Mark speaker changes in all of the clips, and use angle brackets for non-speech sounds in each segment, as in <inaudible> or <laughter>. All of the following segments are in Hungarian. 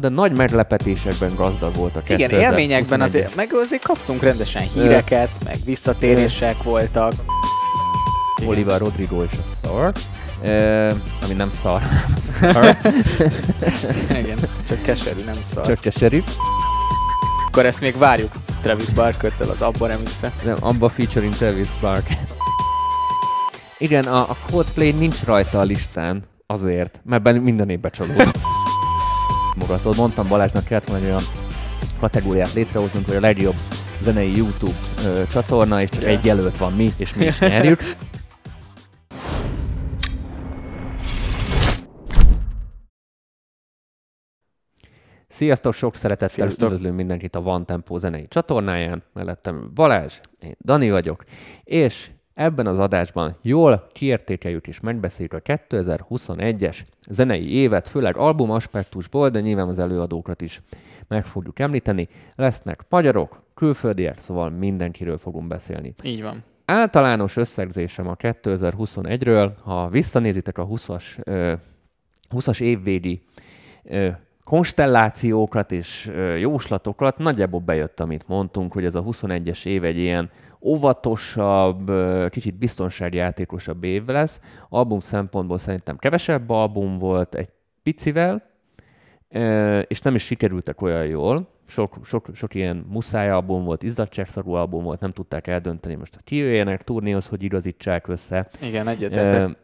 Speaker 1: de nagy meglepetésekben gazdag volt a 2021.
Speaker 2: Igen, élményekben azért, meg azért kaptunk rendesen híreket, meg visszatérések voltak.
Speaker 1: Oliver Rodrigo és a szar. Uh, ami nem szar, <laughs> szar. <laughs>
Speaker 2: Igen, csak keserű, nem szar.
Speaker 1: Csak keserű.
Speaker 2: Akkor ezt még várjuk Travis Barker-től az Abba remix
Speaker 1: Nem, Abba featuring Travis Barker. Igen, a, a Coldplay nincs rajta a listán, azért, mert minden évben csalódom. Mogatod, mondtam Balázsnak kellett volna egy olyan kategóriát létrehoznunk, hogy a legjobb zenei YouTube ö, csatorna, és csak yeah. egy jelölt van mi, és mi is nyerjük. <laughs> Sziasztok, sok szeretettel Sziasztok. üdvözlünk mindenkit a Van Tempo zenei csatornáján. Mellettem Balázs, én Dani vagyok, és ebben az adásban jól kiértékeljük és megbeszéljük a 2021-es zenei évet, főleg album aspektusból, de nyilván az előadókat is meg fogjuk említeni. Lesznek magyarok, külföldiek, szóval mindenkiről fogunk beszélni.
Speaker 2: Így van.
Speaker 1: Általános összegzésem a 2021-ről, ha visszanézitek a 20-as, 20-as évvégi konstellációkat és jóslatokat, nagyjából bejött, amit mondtunk, hogy ez a 21-es év egy ilyen óvatosabb, kicsit biztonságjátékosabb év lesz. Album szempontból szerintem kevesebb album volt egy picivel, és nem is sikerültek olyan jól. Sok, sok, sok ilyen muszáj album volt, izzadságszarú album volt, nem tudták eldönteni most, hogy kijöjjenek turnéhoz, hogy igazítsák össze.
Speaker 2: Igen, egyetértek.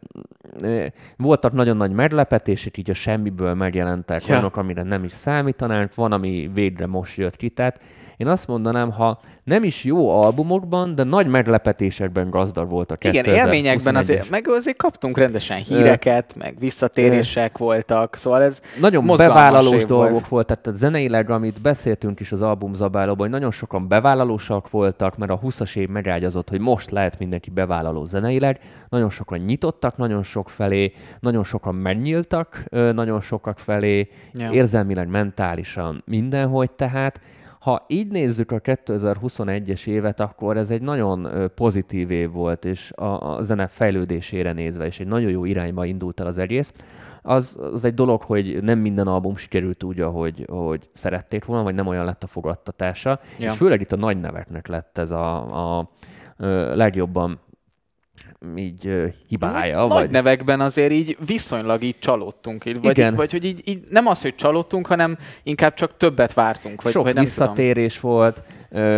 Speaker 1: Voltak nagyon nagy meglepetések, így a semmiből megjelentek ja. olyanok, amire nem is számítanánk, van, ami végre most jött ki, tehát én azt mondanám, ha nem is jó albumokban, de nagy meglepetésekben gazdag volt a
Speaker 2: Igen, élményekben azért, meg azért kaptunk rendesen híreket, meg visszatérések voltak, szóval ez
Speaker 1: Nagyon bevállalós dolgok volt. volt, tehát a zeneileg, amit beszéltünk is az albumzabálóban, hogy nagyon sokan bevállalósak voltak, mert a 20-as év megágyazott, hogy most lehet mindenki bevállaló zeneileg, nagyon sokan nyitottak nagyon sok felé, nagyon sokan megnyíltak nagyon sokak felé, ja. érzelmileg, mentálisan, mindenhogy tehát, ha így nézzük a 2021-es évet, akkor ez egy nagyon pozitív év volt, és a, a zene fejlődésére nézve, és egy nagyon jó irányba indult el az egész. Az, az egy dolog, hogy nem minden album sikerült úgy, ahogy, ahogy szerették volna, vagy nem olyan lett a fogadtatása. Ja. És főleg itt a nagy neveknek lett ez a, a legjobban így hibája.
Speaker 2: Nagy vagy... nevekben azért így viszonylag így csalódtunk. Így, vagy, Igen. vagy hogy így, így, nem az, hogy csalódtunk, hanem inkább csak többet vártunk. Vagy,
Speaker 1: Sok
Speaker 2: vagy nem
Speaker 1: visszatérés
Speaker 2: tudom.
Speaker 1: volt,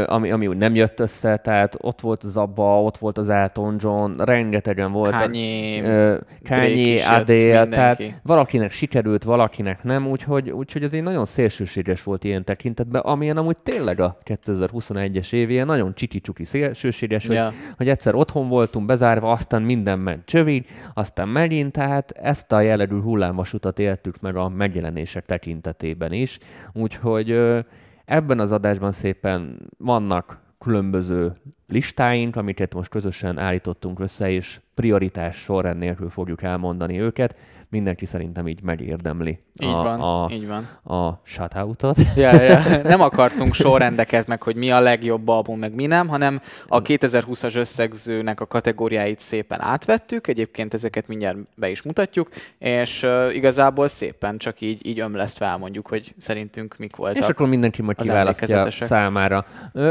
Speaker 1: ami, ami úgy nem jött össze, tehát ott volt az Abba, ott volt az Elton John, rengetegen volt.
Speaker 2: Kanye,
Speaker 1: Kanye Adele, tehát valakinek sikerült, valakinek nem, úgyhogy, úgyhogy egy nagyon szélsőséges volt ilyen tekintetben, amilyen amúgy tényleg a 2021-es évén nagyon csiki-csuki szélsőséges, yeah. hogy, hogy egyszer otthon voltunk bezárva, aztán minden ment csövig, aztán megint, tehát ezt a jellegű hullámvasutat éltük meg a megjelenések tekintetében is, úgyhogy Ebben az adásban szépen vannak különböző listáink, amiket most közösen állítottunk össze, és prioritás sorrend nélkül fogjuk elmondani őket. Mindenki szerintem így megérdemli
Speaker 2: így a, van, a, így van.
Speaker 1: a shutoutot.
Speaker 2: Ja, ja. Nem akartunk sorrendeket, meg hogy mi a legjobb album, meg mi nem, hanem a 2020-as összegzőnek a kategóriáit szépen átvettük, egyébként ezeket mindjárt be is mutatjuk, és uh, igazából szépen csak így, így ömlesztve elmondjuk, hogy szerintünk mik voltak
Speaker 1: És akkor mindenki majd kiválasztja számára.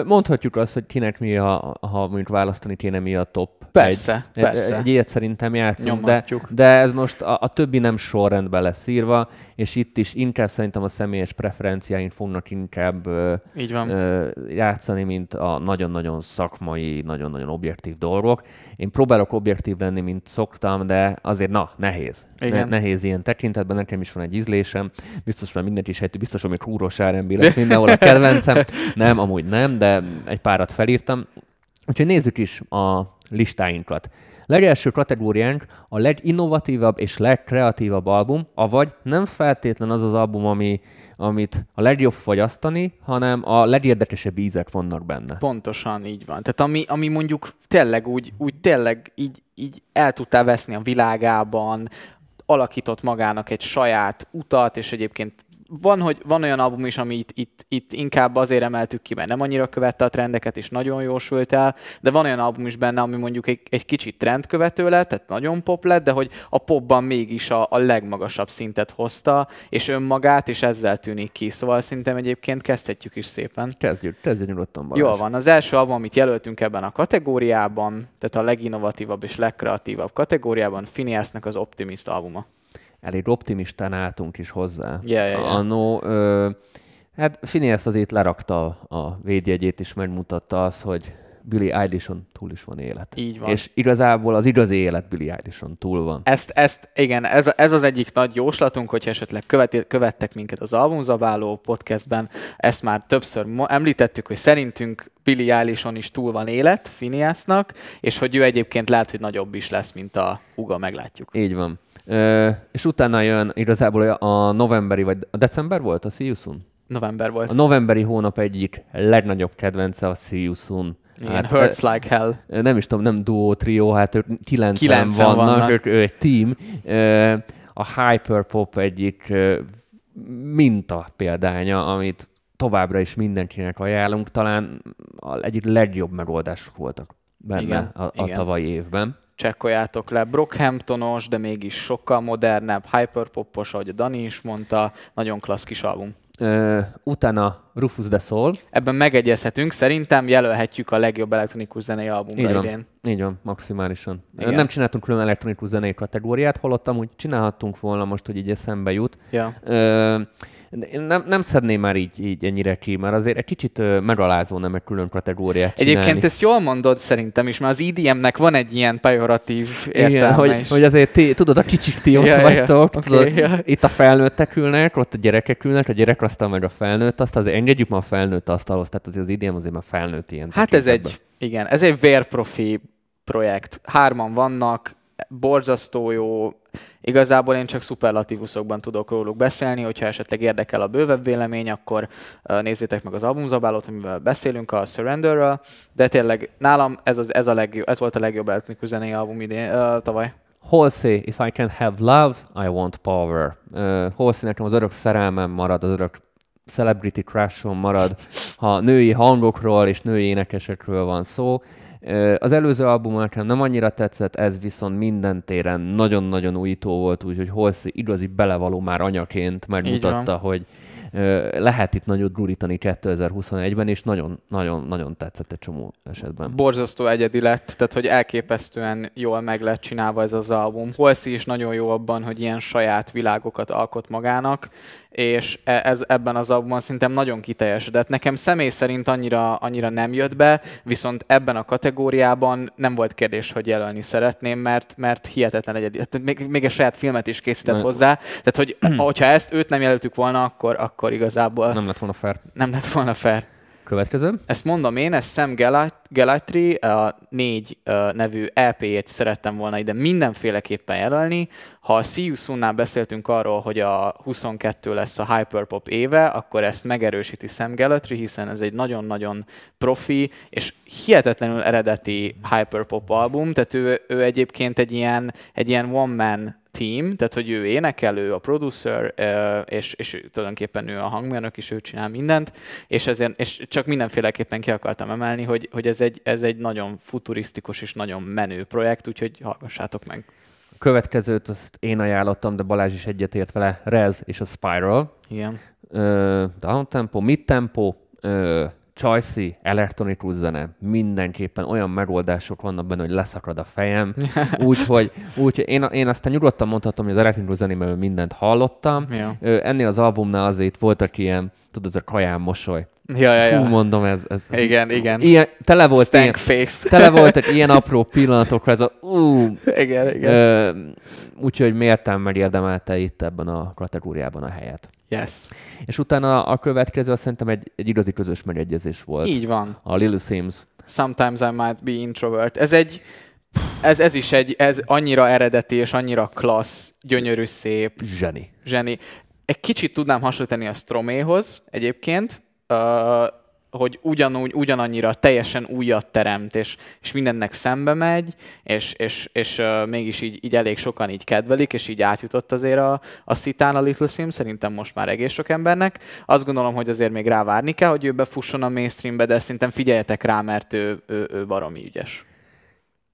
Speaker 1: Mondhatjuk azt, hogy kinek mi a, ha mondjuk választani kéne, mi a top
Speaker 2: Persze,
Speaker 1: egy,
Speaker 2: persze.
Speaker 1: Egy ilyet szerintem játszunk, de, de ez most a, a többi nem sorrendben lesz írva, és itt is inkább szerintem a személyes preferenciáink fognak inkább
Speaker 2: Így van.
Speaker 1: Játszani, mint a nagyon-nagyon szakmai, nagyon-nagyon objektív dolgok. Én próbálok objektív lenni, mint szoktam, de azért na, nehéz. Igen. Ne, nehéz ilyen tekintetben, nekem is van egy ízlésem. Biztos már mindenki is sejti, biztos, hogy Krúros R&B lesz mindenhol a kedvencem. Nem, amúgy nem, de egy párat felírtam. Úgyhogy nézzük is a listáinkat. Legelső kategóriánk a leginnovatívabb és legkreatívabb album, avagy nem feltétlen az az album, ami, amit a legjobb fogyasztani, hanem a legérdekesebb ízek vannak benne.
Speaker 2: Pontosan így van. Tehát ami, ami mondjuk tényleg úgy, úgy tényleg így, így el tudtál veszni a világában, alakított magának egy saját utat, és egyébként van, hogy van olyan album is, ami itt, itt, itt inkább azért emeltük ki, mert nem annyira követte a trendeket, és nagyon jósult el, de van olyan album is benne, ami mondjuk egy, egy kicsit trendkövető lett, tehát nagyon pop lett, de hogy a popban mégis a, a legmagasabb szintet hozta, és önmagát, és ezzel tűnik ki. Szóval szerintem egyébként kezdhetjük is szépen.
Speaker 1: Kezdjük, kezdjük nyugodtan Balázs.
Speaker 2: Jól van. Az első album, amit jelöltünk ebben a kategóriában, tehát a leginnovatívabb és legkreatívabb kategóriában, Phineasnek az Optimist albuma
Speaker 1: elég optimistán álltunk is hozzá.
Speaker 2: Yeah, yeah, yeah.
Speaker 1: Annó, ö, hát Phineas azért lerakta a védjegyét, és megmutatta azt, hogy Billy Eilishon túl is van élet.
Speaker 2: Így van.
Speaker 1: És igazából az igazi élet Billy Eilishon túl van.
Speaker 2: Ezt, ezt igen, ez, ez az egyik nagy jóslatunk, hogyha esetleg követ, követtek minket az Albumzabáló podcastben, ezt már többször említettük, hogy szerintünk Billy Eilishon is túl van élet Phineasnak, és hogy ő egyébként lehet, hogy nagyobb is lesz, mint a Uga, meglátjuk.
Speaker 1: Így van és utána jön igazából a novemberi, vagy a december volt a Soon?
Speaker 2: November volt.
Speaker 1: A novemberi hónap egyik legnagyogybb kedvence a Soon.
Speaker 2: Igen, hát, Hurts Like Hell.
Speaker 1: Nem is tudom, nem duo, trio, hát ők kilencen, kilencen vannak, vannak. Ők, ő egy team. A Hyperpop egyik minta példánya, amit továbbra is mindenkinek ajánlunk, talán egyik legjobb megoldások voltak benne igen, a, a igen. tavalyi évben
Speaker 2: csekkoljátok le. Brockhamptonos, de mégis sokkal modernebb, hyperpopos, ahogy a Dani is mondta, nagyon klassz kis album.
Speaker 1: Uh, utána Rufus the Soul.
Speaker 2: Ebben megegyezhetünk, szerintem jelölhetjük a legjobb elektronikus zenei albumra
Speaker 1: így van,
Speaker 2: idén.
Speaker 1: Így van, maximálisan. Igen. Nem csináltunk külön elektronikus zenei kategóriát, holott amúgy csinálhattunk volna most, hogy így eszembe jut.
Speaker 2: Ja.
Speaker 1: Uh, én nem, nem szedném már így, így ennyire ki, mert azért egy kicsit uh, megalázó nem egy külön kategóriát
Speaker 2: csinálni. Egyébként ezt jól mondod szerintem is, mert az EDM-nek van egy ilyen pejoratív értelme Igen,
Speaker 1: hogy,
Speaker 2: is.
Speaker 1: hogy azért ti, tudod, a kicsik ti ott ja, vagytok, ja, tudod, okay, ja. itt a felnőttek ülnek, ott a gyerekek ülnek, a gyerek asztal meg a felnőtt azt azért engedjük ma a felnőtt asztalhoz, tehát azért az EDM azért már felnőtt ilyen.
Speaker 2: Hát ez egy, igen, ez egy vérprofi projekt. Hárman vannak, borzasztó jó, Igazából én csak szuperlatívuszokban tudok róluk beszélni, hogyha esetleg érdekel a bővebb vélemény, akkor nézzétek meg az albumzabálót, amivel beszélünk a Surrenderről, de tényleg nálam ez, az, ez, a legjobb, ez volt a legjobb elektronikus zenei album idén, uh, tavaly.
Speaker 1: Halsey, if I can have love, I want power. Uh, Halsey nekem az örök szerelmem marad, az örök celebrity crushom marad, ha női hangokról és női énekesekről van szó. Az előző album nekem nem annyira tetszett, ez viszont minden téren nagyon-nagyon újító volt, úgyhogy Holszi igazi belevaló már anyaként megmutatta, hogy lehet itt nagyot gurítani 2021-ben, és nagyon-nagyon tetszett egy csomó esetben.
Speaker 2: Borzasztó egyedi lett, tehát hogy elképesztően jól meg lett csinálva ez az album. Holszi is nagyon jó abban, hogy ilyen saját világokat alkot magának, és e, ez ebben az albumban szerintem nagyon kiteljesedett. Nekem személy szerint annyira, annyira nem jött be, viszont ebben a kategóriában nem volt kérdés, hogy jelölni szeretném, mert, mert hihetetlen egyedi. Még, még egy saját filmet is készített nem. hozzá. Tehát, hogy <clears throat> hogyha ezt őt nem jelöltük volna, akkor, akkor igazából...
Speaker 1: Nem lett volna fair.
Speaker 2: Nem lett volna fair.
Speaker 1: Következő.
Speaker 2: Ezt mondom én, ez Sam Galatry, a négy nevű EP-jét szerettem volna ide mindenféleképpen jelölni. Ha a See You beszéltünk arról, hogy a 22 lesz a Hyperpop éve, akkor ezt megerősíti Sam Galatry, hiszen ez egy nagyon-nagyon profi és hihetetlenül eredeti Hyperpop album, tehát ő, ő egyébként egy ilyen, egy ilyen one-man team, tehát hogy ő énekelő, a producer, és, és tulajdonképpen ő a hangmérnök is, ő csinál mindent, és, ezért, és csak mindenféleképpen ki akartam emelni, hogy, hogy ez, egy, ez egy nagyon futurisztikus és nagyon menő projekt, úgyhogy hallgassátok meg.
Speaker 1: A következőt azt én ajánlottam, de Balázs is egyetért vele, Rez és a Spiral.
Speaker 2: Igen.
Speaker 1: Down tempo, mid tempo, Csajci, elektronikus zene, mindenképpen olyan megoldások vannak benne, hogy leszakad a fejem. <laughs> Úgyhogy úgy, én, én aztán nyugodtan mondhatom, hogy az elektronikus zenéből mindent hallottam. Ja. Ennél az albumnál azért voltak ilyen, tudod, ez a kaján mosoly.
Speaker 2: Ja, ja, ja.
Speaker 1: Hú, mondom, ez... ez
Speaker 2: igen, igen.
Speaker 1: Ilyen, tele volt
Speaker 2: Stank
Speaker 1: ilyen,
Speaker 2: face.
Speaker 1: Tele voltak <laughs> ilyen apró pillanatokra, ez a... Ú,
Speaker 2: igen, igen.
Speaker 1: Úgyhogy méltán megérdemelte itt ebben a kategóriában a helyet.
Speaker 2: Yes.
Speaker 1: És utána a következő azt szerintem egy, egy igazi közös megegyezés volt.
Speaker 2: Így van.
Speaker 1: A Lily Sims.
Speaker 2: Sometimes I might be introvert. Ez egy, ez, ez is egy, ez annyira eredeti és annyira klassz, gyönyörű, szép.
Speaker 1: Zseni.
Speaker 2: Zseni. Egy kicsit tudnám hasonlítani a Stroméhoz egyébként. Uh, hogy ugyanúgy, ugyanannyira teljesen újat teremt, és, és mindennek szembe megy, és, és, és uh, mégis így, így elég sokan így kedvelik, és így átjutott azért a, a szitán a Little Sims, szerintem most már egész sok embernek. Azt gondolom, hogy azért még rávárni kell, hogy ő befusson a mainstreambe, de szerintem figyeljetek rá, mert ő, ő, ő baromi ügyes.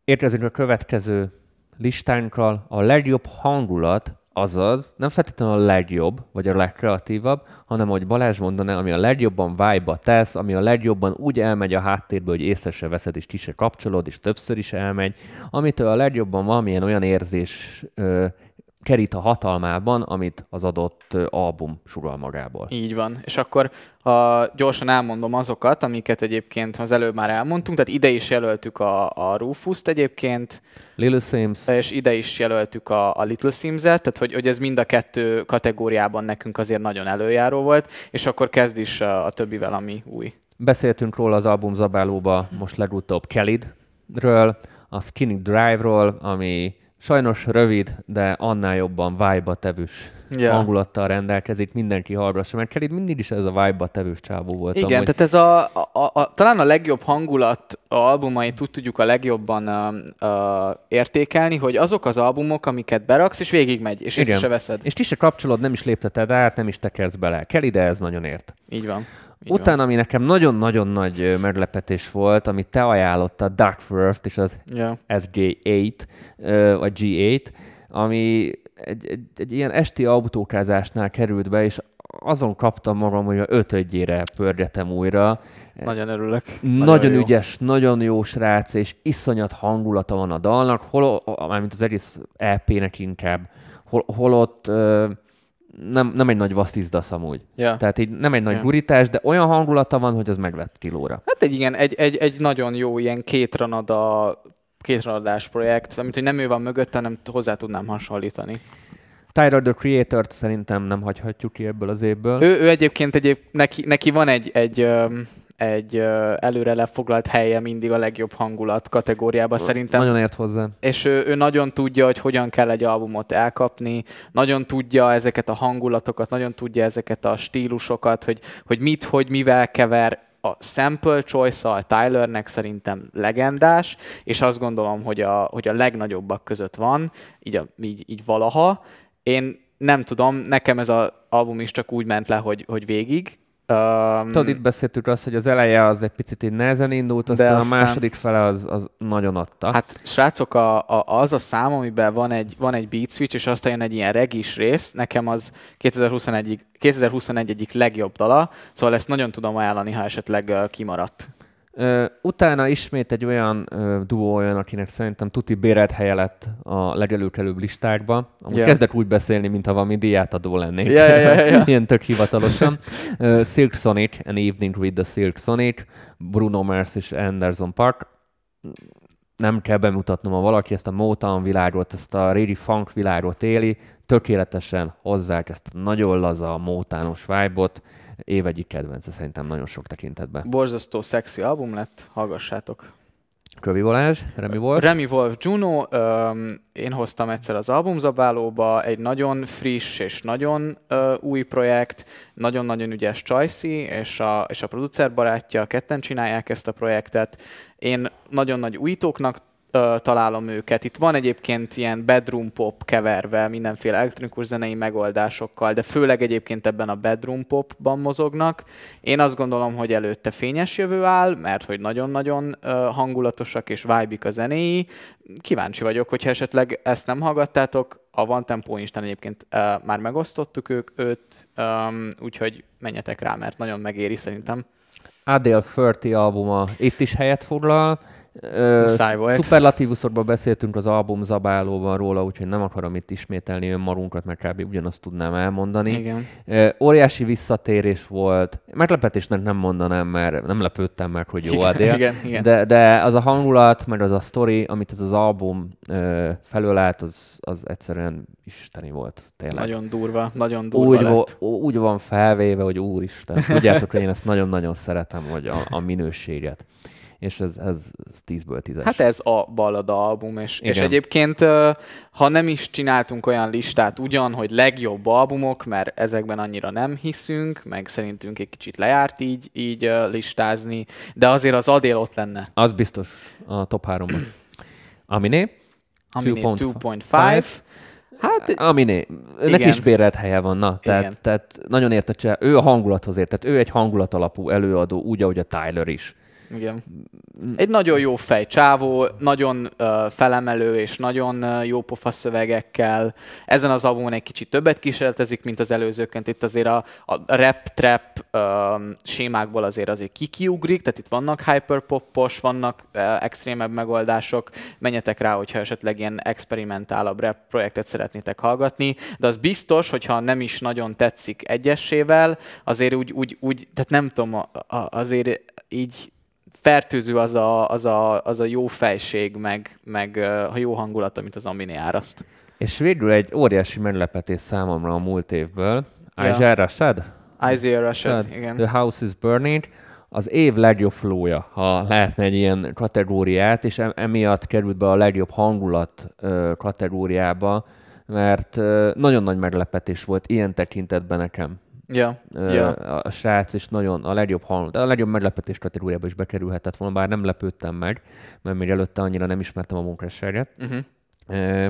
Speaker 1: Érkezünk a következő listánkkal. A legjobb hangulat Azaz, nem feltétlenül a legjobb, vagy a legkreatívabb, hanem ahogy Balázs mondaná, ami a legjobban vibe tesz, ami a legjobban úgy elmegy a háttérbe, hogy észre se veszed, és ki se kapcsolod, és többször is elmegy, amitől a legjobban valamilyen olyan érzés ö, kerít a hatalmában, amit az adott album sugal magából.
Speaker 2: Így van. És akkor ha gyorsan elmondom azokat, amiket egyébként az előbb már elmondtunk, tehát ide is jelöltük a, a Rufus-t egyébként.
Speaker 1: Little Sims.
Speaker 2: És ide is jelöltük a, a Little Sims-et, tehát hogy, hogy ez mind a kettő kategóriában nekünk azért nagyon előjáró volt, és akkor kezd is a, a többivel, ami új.
Speaker 1: Beszéltünk róla az album zabálóba most legutóbb Kelly-ről, a Skinny Drive-ról, ami sajnos rövid, de annál jobban vibe tevős yeah. hangulattal rendelkezik, mindenki hallgassa, mert Kelly mindig is ez a vibe tevős csávó volt.
Speaker 2: Igen, amúgy. tehát ez a, a, a, talán a legjobb hangulat a albumait úgy tudjuk a legjobban uh, uh, értékelni, hogy azok az albumok, amiket beraksz, és végigmegy, és észre se veszed.
Speaker 1: És ti se kapcsolod, nem is lépteted át, nem is tekersz bele. Kelly, de ez nagyon ért.
Speaker 2: Így van.
Speaker 1: Így Utána, van. ami nekem nagyon-nagyon nagy meglepetés volt, amit te ajánlottad, Duckworth és az yeah. SG8, vagy G8, ami egy, egy, egy ilyen esti autókázásnál került be, és azon kaptam magam, hogy a ötödjére pörgetem újra.
Speaker 2: Nagyon örülök.
Speaker 1: Nagyon, nagyon ügyes, nagyon jó srác, és iszonyat hangulata van a dalnak, hol, mármint az egész EP-nek inkább, hol, holott nem, nem egy nagy vasszizdasz amúgy. Ja. Tehát így nem egy nagy ja. gurítás, de olyan hangulata van, hogy az megvett kilóra.
Speaker 2: Hát egy igen, egy, egy, egy nagyon jó ilyen kétranada, kétranadás projekt, amit hogy nem ő van mögött, hanem hozzá tudnám hasonlítani.
Speaker 1: Tyler, the Creator-t szerintem nem hagyhatjuk ki ebből az évből.
Speaker 2: Ő, ő egyébként egyéb, neki, neki van egy, egy egy előre lefoglalt helye mindig a legjobb hangulat kategóriában szerintem.
Speaker 1: Nagyon ért hozzá.
Speaker 2: És ő, ő nagyon tudja, hogy hogyan kell egy albumot elkapni, nagyon tudja ezeket a hangulatokat, nagyon tudja ezeket a stílusokat, hogy, hogy mit, hogy mivel kever, a sample choice a Tylernek szerintem legendás, és azt gondolom, hogy a, hogy a legnagyobbak között van, így, a, így, így valaha. Én nem tudom, nekem ez az album is csak úgy ment le, hogy, hogy végig,
Speaker 1: Um, Tudod, itt beszéltük azt, hogy az eleje az egy picit így nehezen indult, aztán, aztán a második fele az, az nagyon adta.
Speaker 2: Hát srácok, a, a, az a szám, amiben van egy, van egy beat switch, és aztán jön egy ilyen regis rész, nekem az 2021, 2021 egyik legjobb dala, szóval ezt nagyon tudom ajánlani, ha esetleg kimaradt.
Speaker 1: Utána ismét egy olyan duó olyan, akinek szerintem tuti bérelt helye lett a legelőkelőbb listákba. Amúgy yeah. kezdek úgy beszélni, mintha valami diátadó lennék.
Speaker 2: Yeah, yeah, yeah, yeah.
Speaker 1: Ilyen tök hivatalosan. Uh, Silk Sonic, An Evening with the Silk Sonic, Bruno Mars és Anderson Park. Nem kell bemutatnom, ha valaki ezt a Motown világot, ezt a régi funk világot éli, tökéletesen hozzák ezt a nagyon laza, mótános vibe-ot, év egyik kedvence szerintem nagyon sok tekintetben.
Speaker 2: Borzasztó szexi album lett, hallgassátok.
Speaker 1: Kövi Balázs, Remi Wolf.
Speaker 2: Remi Wolf Juno, um, én hoztam egyszer az albumzabálóba, egy nagyon friss és nagyon uh, új projekt, nagyon-nagyon ügyes Csajci, és a, és a producer barátja, ketten csinálják ezt a projektet. Én nagyon nagy újítóknak ö, találom őket. Itt van egyébként ilyen bedroom pop keverve mindenféle elektronikus zenei megoldásokkal, de főleg egyébként ebben a bedroom popban mozognak. Én azt gondolom, hogy előtte fényes jövő áll, mert hogy nagyon-nagyon ö, hangulatosak és vibe a zenéi. Kíváncsi vagyok, hogyha esetleg ezt nem hallgattátok, a Van Tempo Instán egyébként ö, már megosztottuk ők, őt, ö, úgyhogy menjetek rá, mert nagyon megéri szerintem.
Speaker 1: Adele Furty albuma itt is helyet foglal, Muszáj volt. Szuperlatívuszokban beszéltünk az album zabálóban róla, úgyhogy nem akarom itt ismételni önmarunkat, mert kb. ugyanazt tudnám elmondani.
Speaker 2: Igen.
Speaker 1: Óriási visszatérés volt. Meglepetésnek nem mondanám, mert nem lepődtem meg, hogy jó a dél.
Speaker 2: igen, igen.
Speaker 1: De, de az a hangulat, meg az a sztori, amit ez az album felölelt, az, az egyszerűen isteni volt. Tényleg.
Speaker 2: Nagyon durva, nagyon durva
Speaker 1: úgy,
Speaker 2: lett.
Speaker 1: úgy van felvéve, hogy úristen. Tudjátok, hogy én ezt nagyon-nagyon szeretem, hogy a, a minőséget és ez, ez, ez 10-ből 10
Speaker 2: Hát ez a ballada album, és, és egyébként ha nem is csináltunk olyan listát ugyan, hogy legjobb albumok, mert ezekben annyira nem hiszünk, meg szerintünk egy kicsit lejárt így, így listázni, de azért az Adél ott lenne.
Speaker 1: Az biztos a top 3-ban. <clears throat> Aminé?
Speaker 2: Aminé 2.5.
Speaker 1: Hát, Aminé, neki is bérelt helye van, na, tehát, tehát nagyon értett, ő a hangulathoz ért, tehát ő egy hangulat alapú előadó, úgy, ahogy a Tyler is.
Speaker 2: Igen. Egy nagyon jó fej csávó, nagyon uh, felemelő és nagyon uh, jó pofa szövegekkel. Ezen az albumon egy kicsit többet kísérletezik, mint az előzőként. Itt azért a, a rap-trap sémákból azért azért kikiugrik, tehát itt vannak hyperpopos, vannak uh, extrémebb megoldások. Menjetek rá, hogyha esetleg ilyen experimentálabb rap projektet szeretnétek hallgatni, de az biztos, hogyha nem is nagyon tetszik egyesével, azért úgy, úgy, úgy tehát nem tudom, azért így fertőző az a, az a, az a jó fejség, meg, meg a jó hangulat, amit az Amini áraszt.
Speaker 1: És végül egy óriási meglepetés számomra a múlt évből. Yeah. Isaiah Rashad?
Speaker 2: Isaiah Rashad, igen.
Speaker 1: The House is Burning az év legjobb flója, ha lehetne egy ilyen kategóriát, és emiatt került be a legjobb hangulat kategóriába, mert nagyon nagy meglepetés volt ilyen tekintetben nekem.
Speaker 2: Ja,
Speaker 1: uh, ja. A srác is nagyon a legjobb hang, a legjobb meglepetés kategóriába is bekerülhetett volna, bár nem lepődtem meg, mert még előtte annyira nem ismertem a munkásságát. Uh-huh. Uh,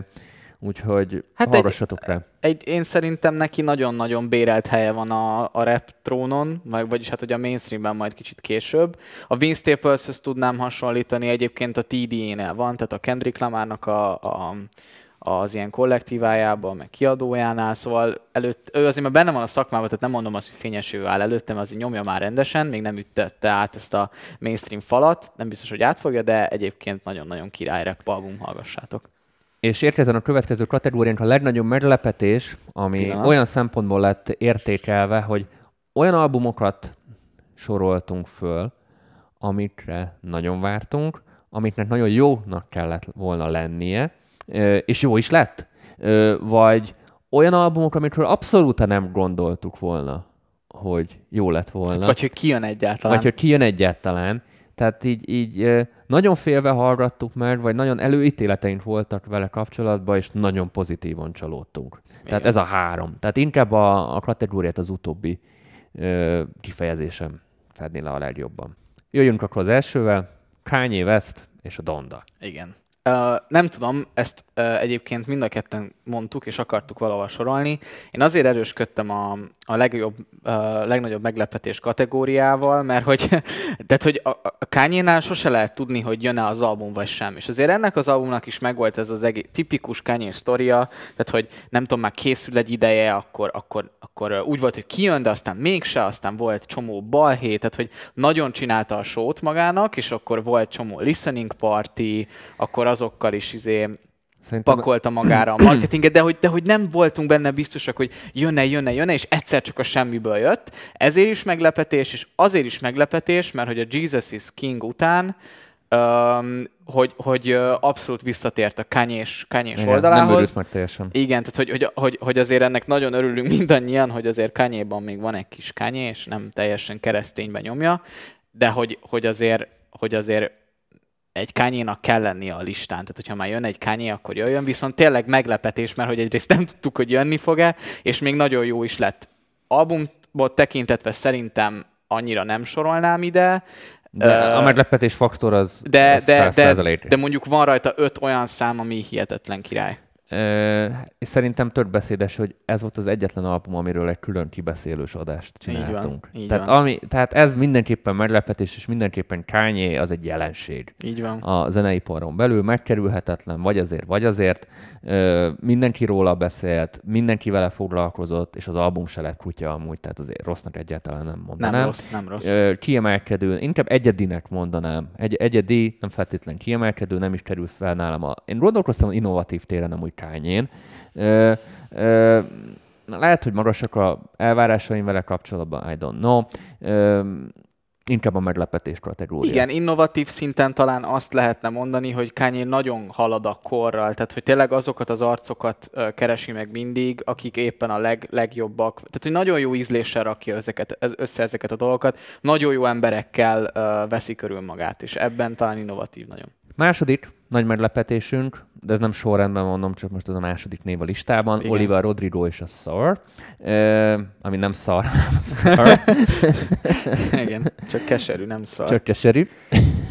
Speaker 1: úgyhogy hát hallgassatok egy, rá.
Speaker 2: Egy, én szerintem neki nagyon-nagyon bérelt helye van a, a rap trónon, vagy, vagyis hát hogy a mainstreamben majd kicsit később. A Vince staples tudnám hasonlítani, egyébként a TD-nél van, tehát a Kendrick Lamarnak a, a az ilyen kollektívájában, meg kiadójánál, szóval előtt, ő azért már benne van a szakmában, tehát nem mondom azt, hogy fényes ő áll előttem, azért nyomja már rendesen, még nem üttette át ezt a mainstream falat, nem biztos, hogy átfogja, de egyébként nagyon-nagyon király rap album, hallgassátok.
Speaker 1: És érkezzen a következő kategóriánk a legnagyobb meglepetés, ami Pillanat. olyan szempontból lett értékelve, hogy olyan albumokat soroltunk föl, amikre nagyon vártunk, amiknek nagyon jónak kellett volna lennie, és jó is lett. Vagy olyan albumok, amikről abszolút nem gondoltuk volna, hogy jó lett volna.
Speaker 2: Vagy hogy kijön egyáltalán.
Speaker 1: Vagy hogy kijön egyáltalán. Tehát így, így nagyon félve hallgattuk meg, vagy nagyon előítéleteink voltak vele kapcsolatban, és nagyon pozitívan csalódtunk. Igen. Tehát ez a három. Tehát inkább a, a kategóriát az utóbbi ö, kifejezésem fedni le a legjobban. Jöjjünk akkor az elsővel. Kanye West és a Donda.
Speaker 2: Igen. Nem tudom, ezt uh, egyébként mind a ketten mondtuk, és akartuk valahol sorolni. Én azért erősködtem a, a legjobb, uh, legnagyobb meglepetés kategóriával, mert hogy, <laughs> tehát, hogy a, a Kanye-nál sose lehet tudni, hogy jön-e az album vagy sem. És azért ennek az albumnak is megvolt ez az egész tipikus Kanye sztoria, tehát hogy nem tudom, már készül egy ideje, akkor, akkor, akkor úgy volt, hogy kijön, de aztán mégse, aztán volt csomó balhé, tehát hogy nagyon csinálta a sót magának, és akkor volt csomó listening party, akkor azokkal is izé Szerintem... pakolta magára a marketinget, de hogy, de hogy nem voltunk benne biztosak, hogy jönne, jönne, jönne, és egyszer csak a semmiből jött. Ezért is meglepetés, és azért is meglepetés, mert hogy a Jesus is King után um, hogy, hogy abszolút visszatért a kanyés, kanyés Igen, oldalához.
Speaker 1: Nem meg teljesen.
Speaker 2: Igen, tehát hogy, hogy, hogy, hogy, azért ennek nagyon örülünk mindannyian, hogy azért kanyéban még van egy kis kanyés, nem teljesen keresztényben nyomja, de hogy, hogy azért, hogy azért egy kányénak kell lennie a listán. Tehát, hogyha már jön egy kányé, akkor jöjjön. Viszont tényleg meglepetés, mert hogy egyrészt nem tudtuk, hogy jönni fog-e, és még nagyon jó is lett. Albumot tekintetve szerintem annyira nem sorolnám ide,
Speaker 1: de a meglepetés faktor az,
Speaker 2: de, az de, de, de mondjuk van rajta öt olyan szám, ami hihetetlen király
Speaker 1: és szerintem tök beszédes, hogy ez volt az egyetlen album, amiről egy külön kibeszélős adást csináltunk.
Speaker 2: Így van, így
Speaker 1: tehát,
Speaker 2: van.
Speaker 1: Ami, tehát ez mindenképpen meglepetés, és mindenképpen Kanye az egy jelenség.
Speaker 2: Így van.
Speaker 1: A zeneiparon belül megkerülhetetlen, vagy azért, vagy azért. Mindenki róla beszélt, mindenki vele foglalkozott, és az album se lett kutya amúgy, tehát azért rossznak egyáltalán nem mondanám.
Speaker 2: Nem rossz, nem rossz.
Speaker 1: Kiemelkedő, inkább egyedinek mondanám. Egy, egyedi, nem feltétlen kiemelkedő, nem is került fel nálam. A, én gondolkoztam innovatív téren amúgy Kanye-n. Lehet, hogy magasak a elvárásaim vele kapcsolatban, I don't know. Inkább a meglepetés kategória.
Speaker 2: Igen, innovatív szinten talán azt lehetne mondani, hogy Kanye nagyon halad a korral, tehát hogy tényleg azokat az arcokat keresi meg mindig, akik éppen a leg, legjobbak. Tehát, hogy nagyon jó ízléssel rakja ezeket, össze ezeket a dolgokat, nagyon jó emberekkel veszi körül magát, és ebben talán innovatív nagyon.
Speaker 1: Második nagy meglepetésünk, de ez nem sorrendben mondom, csak most az a második név a listában, Igen. Oliver Rodrigo és a Szar, ami nem szar, <laughs> szar.
Speaker 2: Igen, csak keserű, nem szar.
Speaker 1: Csak keserű.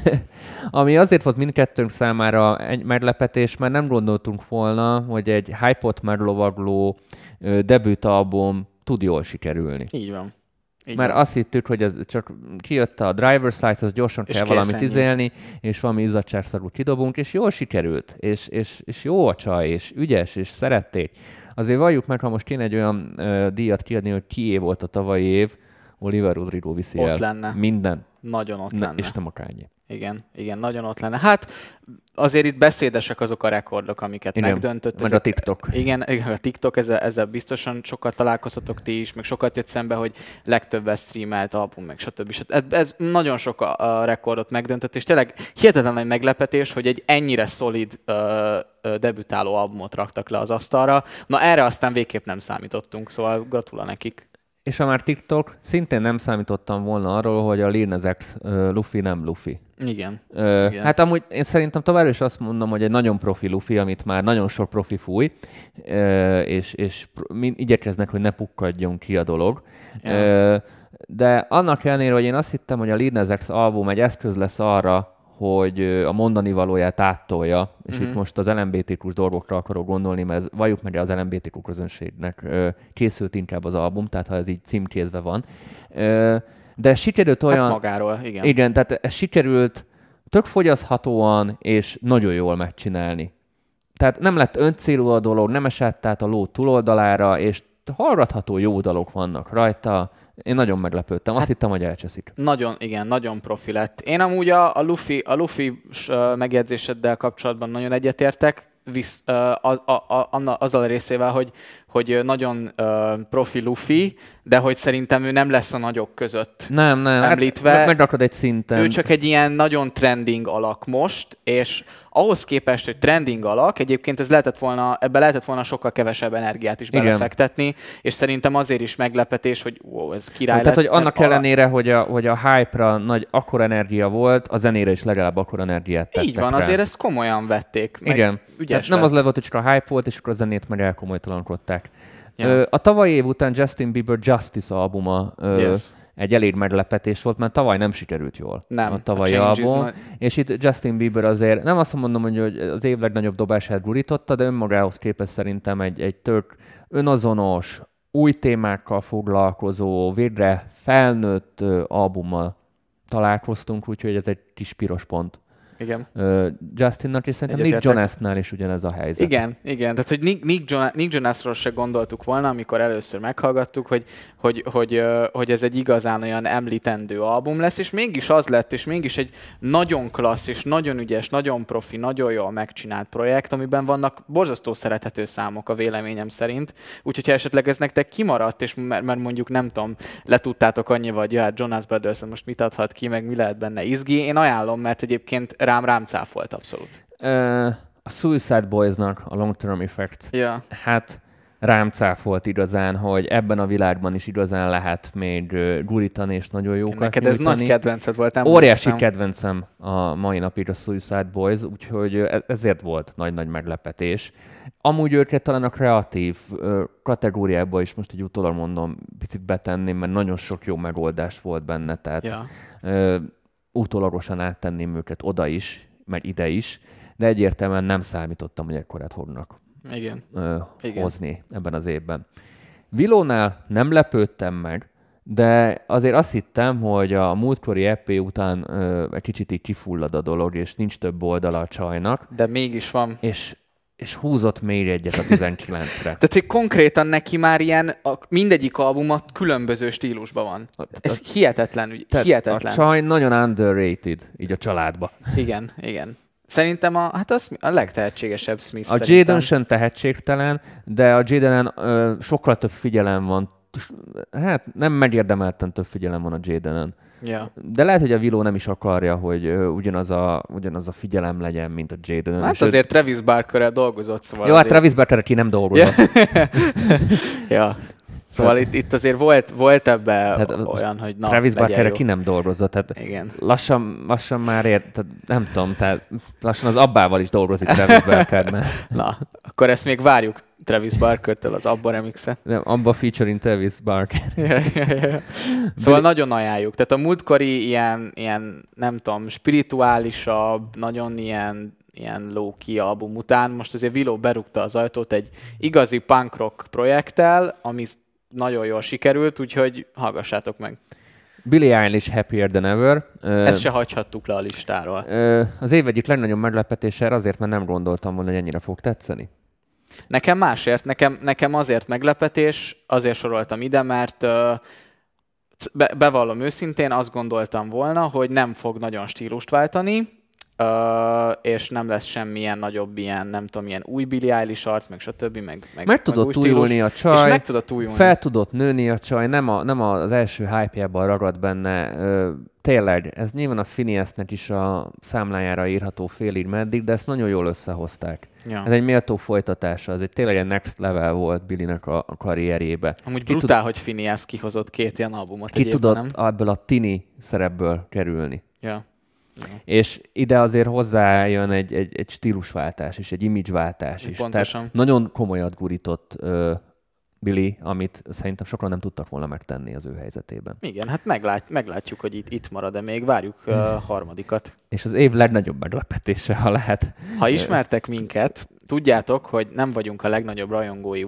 Speaker 1: <laughs> ami azért volt mindkettőnk számára egy meglepetés, mert nem gondoltunk volna, hogy egy hype-ot meglovagló debütalbum tud jól sikerülni.
Speaker 2: Így van.
Speaker 1: Így Mert van. azt hittük, hogy ez csak kijött a driver's license, az gyorsan és kell valamit ennyi. izélni, és valami izzadságszagút kidobunk, és jól sikerült, és, és, és jó a csaj, és ügyes, és szerették. Azért valljuk meg, ha most kéne egy olyan uh, díjat kiadni, hogy kié volt a tavalyi év, Oliver Rodrigo viszi
Speaker 2: ott
Speaker 1: el
Speaker 2: lenne.
Speaker 1: minden.
Speaker 2: Nagyon ott ne, lenne.
Speaker 1: És nem a kányi.
Speaker 2: Igen, igen, nagyon ott lenne. Hát azért itt beszédesek azok a rekordok, amiket igen, megdöntött.
Speaker 1: Meg a TikTok.
Speaker 2: Igen, igen, a TikTok, ezzel, ezzel biztosan sokat találkozhatok ti is, meg sokat jött szembe, hogy legtöbbet streamelt album, meg stb. Ez, ez nagyon sok a, a rekordot megdöntött, és tényleg hihetetlen nagy meglepetés, hogy egy ennyire szolid uh, uh, debütáló albumot raktak le az asztalra. Na erre aztán végképp nem számítottunk, szóval gratula nekik.
Speaker 1: És ha már TikTok, szintén nem számítottam volna arról, hogy a Lil Nas X uh, Luffy nem Luffy.
Speaker 2: Igen.
Speaker 1: Ö, Igen. Hát amúgy én szerintem tovább is azt mondom, hogy egy nagyon profi Luffy, amit már nagyon sok profi fúj, ö, és, és igyekeznek, hogy ne pukkadjon ki a dolog. Ö, de annak ellenére, hogy én azt hittem, hogy a Lil Nas X album egy eszköz lesz arra, hogy a mondani valóját áttolja, és uh-huh. itt most az LMBTQ dolgokra akarok gondolni, mert ez, valljuk meg az LMBTQ közönségnek készült inkább az album, tehát ha ez így címkézve van. De sikerült hát olyan... Hát
Speaker 2: magáról, igen.
Speaker 1: Igen, tehát ez sikerült tök fogyaszthatóan és nagyon jól megcsinálni. Tehát nem lett öncélú a dolog, nem esett át a ló túloldalára, és hallgatható jó dalok vannak rajta, én nagyon meglepődtem, azt hát, hittem, hogy elcseszik.
Speaker 2: Nagyon, igen, nagyon profi lett. Én amúgy a, a Luffy, a Luffy megjegyzéseddel kapcsolatban nagyon egyetértek, visz, a, a, a, azzal a részével, hogy, hogy nagyon uh, profi Luffy, de hogy szerintem ő nem lesz a nagyok között
Speaker 1: nem, nem. Hát
Speaker 2: említve. Hát,
Speaker 1: megrakod egy szinten.
Speaker 2: Ő csak egy ilyen nagyon trending alak most, és ahhoz képest, hogy trending alak, egyébként ez lehetett volna, ebbe lehetett volna sokkal kevesebb energiát is belefektetni, Igen. és szerintem azért is meglepetés, hogy wow, ez király
Speaker 1: Tehát, lett, hogy annak ellenére, hogy a, hogy a hype-ra nagy akkor energia volt, a zenére is legalább akkor energiát tettek
Speaker 2: Így van,
Speaker 1: rá.
Speaker 2: azért ezt komolyan vették.
Speaker 1: Igen. Ügyes nem az lett, hogy csak a hype volt, és akkor a zenét meg elkomolytalankodták. Yeah. A tavalyi év után Justin Bieber Justice albuma yes. egy elég meglepetés volt, mert tavaly nem sikerült jól
Speaker 2: nem,
Speaker 1: a tavalyi a album. Not... És itt Justin Bieber azért, nem azt mondom, hogy az év legnagyobb dobását gurította, de önmagához képest szerintem egy, egy tök önazonos, új témákkal foglalkozó, végre felnőtt albummal találkoztunk, úgyhogy ez egy kis piros pont.
Speaker 2: Igen.
Speaker 1: Uh, Justinnak, és szerintem Nick Jonasnál is ugyanez a helyzet.
Speaker 2: Igen, igen. Tehát, hogy Nick, Nick, Jonas, Nick Jonasról se gondoltuk volna, amikor először meghallgattuk, hogy, hogy, hogy, hogy ez egy igazán olyan említendő album lesz, és mégis az lett, és mégis egy nagyon klassz, és nagyon ügyes, nagyon profi, nagyon jól megcsinált projekt, amiben vannak borzasztó szerethető számok a véleményem szerint. Úgyhogy ha esetleg ez nektek kimaradt, és mert, mert mondjuk nem tudom, letudtátok annyi, vagy ja, hát Jonas Brothers most mit adhat ki, meg mi lehet benne izgi, én ajánlom, mert egyébként rám, rám cáfolt abszolút.
Speaker 1: Uh, a Suicide Boys-nak a Long Term Effect.
Speaker 2: Yeah.
Speaker 1: Hát rám cáfolt igazán, hogy ebben a világban is igazán lehet még gurítani és nagyon jókat
Speaker 2: Neked ez nyújtani. nagy kedvenced volt, nem
Speaker 1: Óriási kedvencem a mai napig a Suicide Boys, úgyhogy e-, ezért volt nagy-nagy meglepetés. Amúgy őket talán a kreatív kategóriába is most egy utólag mondom, picit betenném, mert nagyon sok jó megoldás volt benne, tehát ja utólagosan áttenném őket oda is, meg ide is, de egyértelműen nem számítottam, hogy ekkorát fognak
Speaker 2: Igen.
Speaker 1: Ö, Igen. hozni ebben az évben. Vilónál nem lepődtem meg, de azért azt hittem, hogy a múltkori EP után ö, egy kicsit így kifullad a dolog, és nincs több oldala a csajnak.
Speaker 2: De mégis van.
Speaker 1: És és húzott még egyet a 19-re.
Speaker 2: Tehát, hogy konkrétan neki már ilyen, a, mindegyik albuma különböző stílusban van. Ez a, hihetetlen, tehát hihetetlen.
Speaker 1: A csaj nagyon underrated, így a családba.
Speaker 2: Igen, igen. Szerintem a, hát az a legtehetségesebb Smith
Speaker 1: A Jaden sem tehetségtelen, de a Jadenen sokkal több figyelem van. Hát nem megérdemelten több figyelem van a Jadenen.
Speaker 2: Ja.
Speaker 1: De lehet, hogy a Willow nem is akarja, hogy ugyanaz a, ugyanaz a figyelem legyen, mint a Jaden.
Speaker 2: Hát azért ő... Travis barker dolgozott, szóval
Speaker 1: Jó, hát azért... hát Travis barker ki nem dolgozott.
Speaker 2: ja. <laughs> Szóval itt, itt azért volt, volt ebbe tehát olyan, hogy na,
Speaker 1: Travis Barkerre ki nem dolgozott, tehát
Speaker 2: Igen.
Speaker 1: Lassan, lassan már ért, tehát nem tudom, tehát lassan az abbával is dolgozik Travis Barker, mert... <laughs>
Speaker 2: Na, akkor ezt még várjuk Travis Barker-től az Abba remixet.
Speaker 1: Nem, Abba featuring Travis Barker. <laughs>
Speaker 2: ja, ja, ja. Szóval De... nagyon ajánljuk. Tehát a múltkori ilyen, ilyen, nem tudom, spirituálisabb, nagyon ilyen ilyen low-key album után. Most azért Willow berúgta az ajtót egy igazi punk rock projekttel, ami nagyon jól sikerült, úgyhogy hallgassátok meg.
Speaker 1: Billie Eilish Happier Than Ever.
Speaker 2: Ezt se hagyhattuk le a listáról.
Speaker 1: Az év egyik legnagyobb meglepetése azért, mert nem gondoltam volna, hogy ennyire fog tetszeni.
Speaker 2: Nekem másért, nekem, nekem azért meglepetés, azért soroltam ide, mert be, bevallom őszintén, azt gondoltam volna, hogy nem fog nagyon stílust váltani, Uh, és nem lesz semmilyen nagyobb ilyen, nem tudom, ilyen új Billie Eilish arc, meg stb. Meg, meg,
Speaker 1: meg tudott túljulni a csaj,
Speaker 2: és meg tudott újulni.
Speaker 1: fel tudott nőni a csaj, nem, a, nem az első hype-jában ragad benne. Uh, tényleg, ez nyilván a Phineasnek is a számlájára írható félig meddig, de ezt nagyon jól összehozták. Ja. Ez egy méltó folytatása, ez egy tényleg egy next level volt Billynek a, a karrierjébe.
Speaker 2: Amúgy ki brutál, tud... hogy Phineas kihozott két ilyen albumot.
Speaker 1: Ki tudott nem? ebből a tini szerepből kerülni.
Speaker 2: Ja.
Speaker 1: És ide azért hozzájön egy, egy, egy stílusváltás és egy imidzsváltás is.
Speaker 2: Pontosan.
Speaker 1: Tehát nagyon komolyat gurított uh, Billy, amit szerintem sokan nem tudtak volna megtenni az ő helyzetében.
Speaker 2: Igen, hát meglát, meglátjuk, hogy itt, itt marad, de még várjuk a uh, harmadikat.
Speaker 1: És az év legnagyobb meglepetése, ha lehet.
Speaker 2: Ha ismertek minket, tudjátok, hogy nem vagyunk a legnagyobb rajongói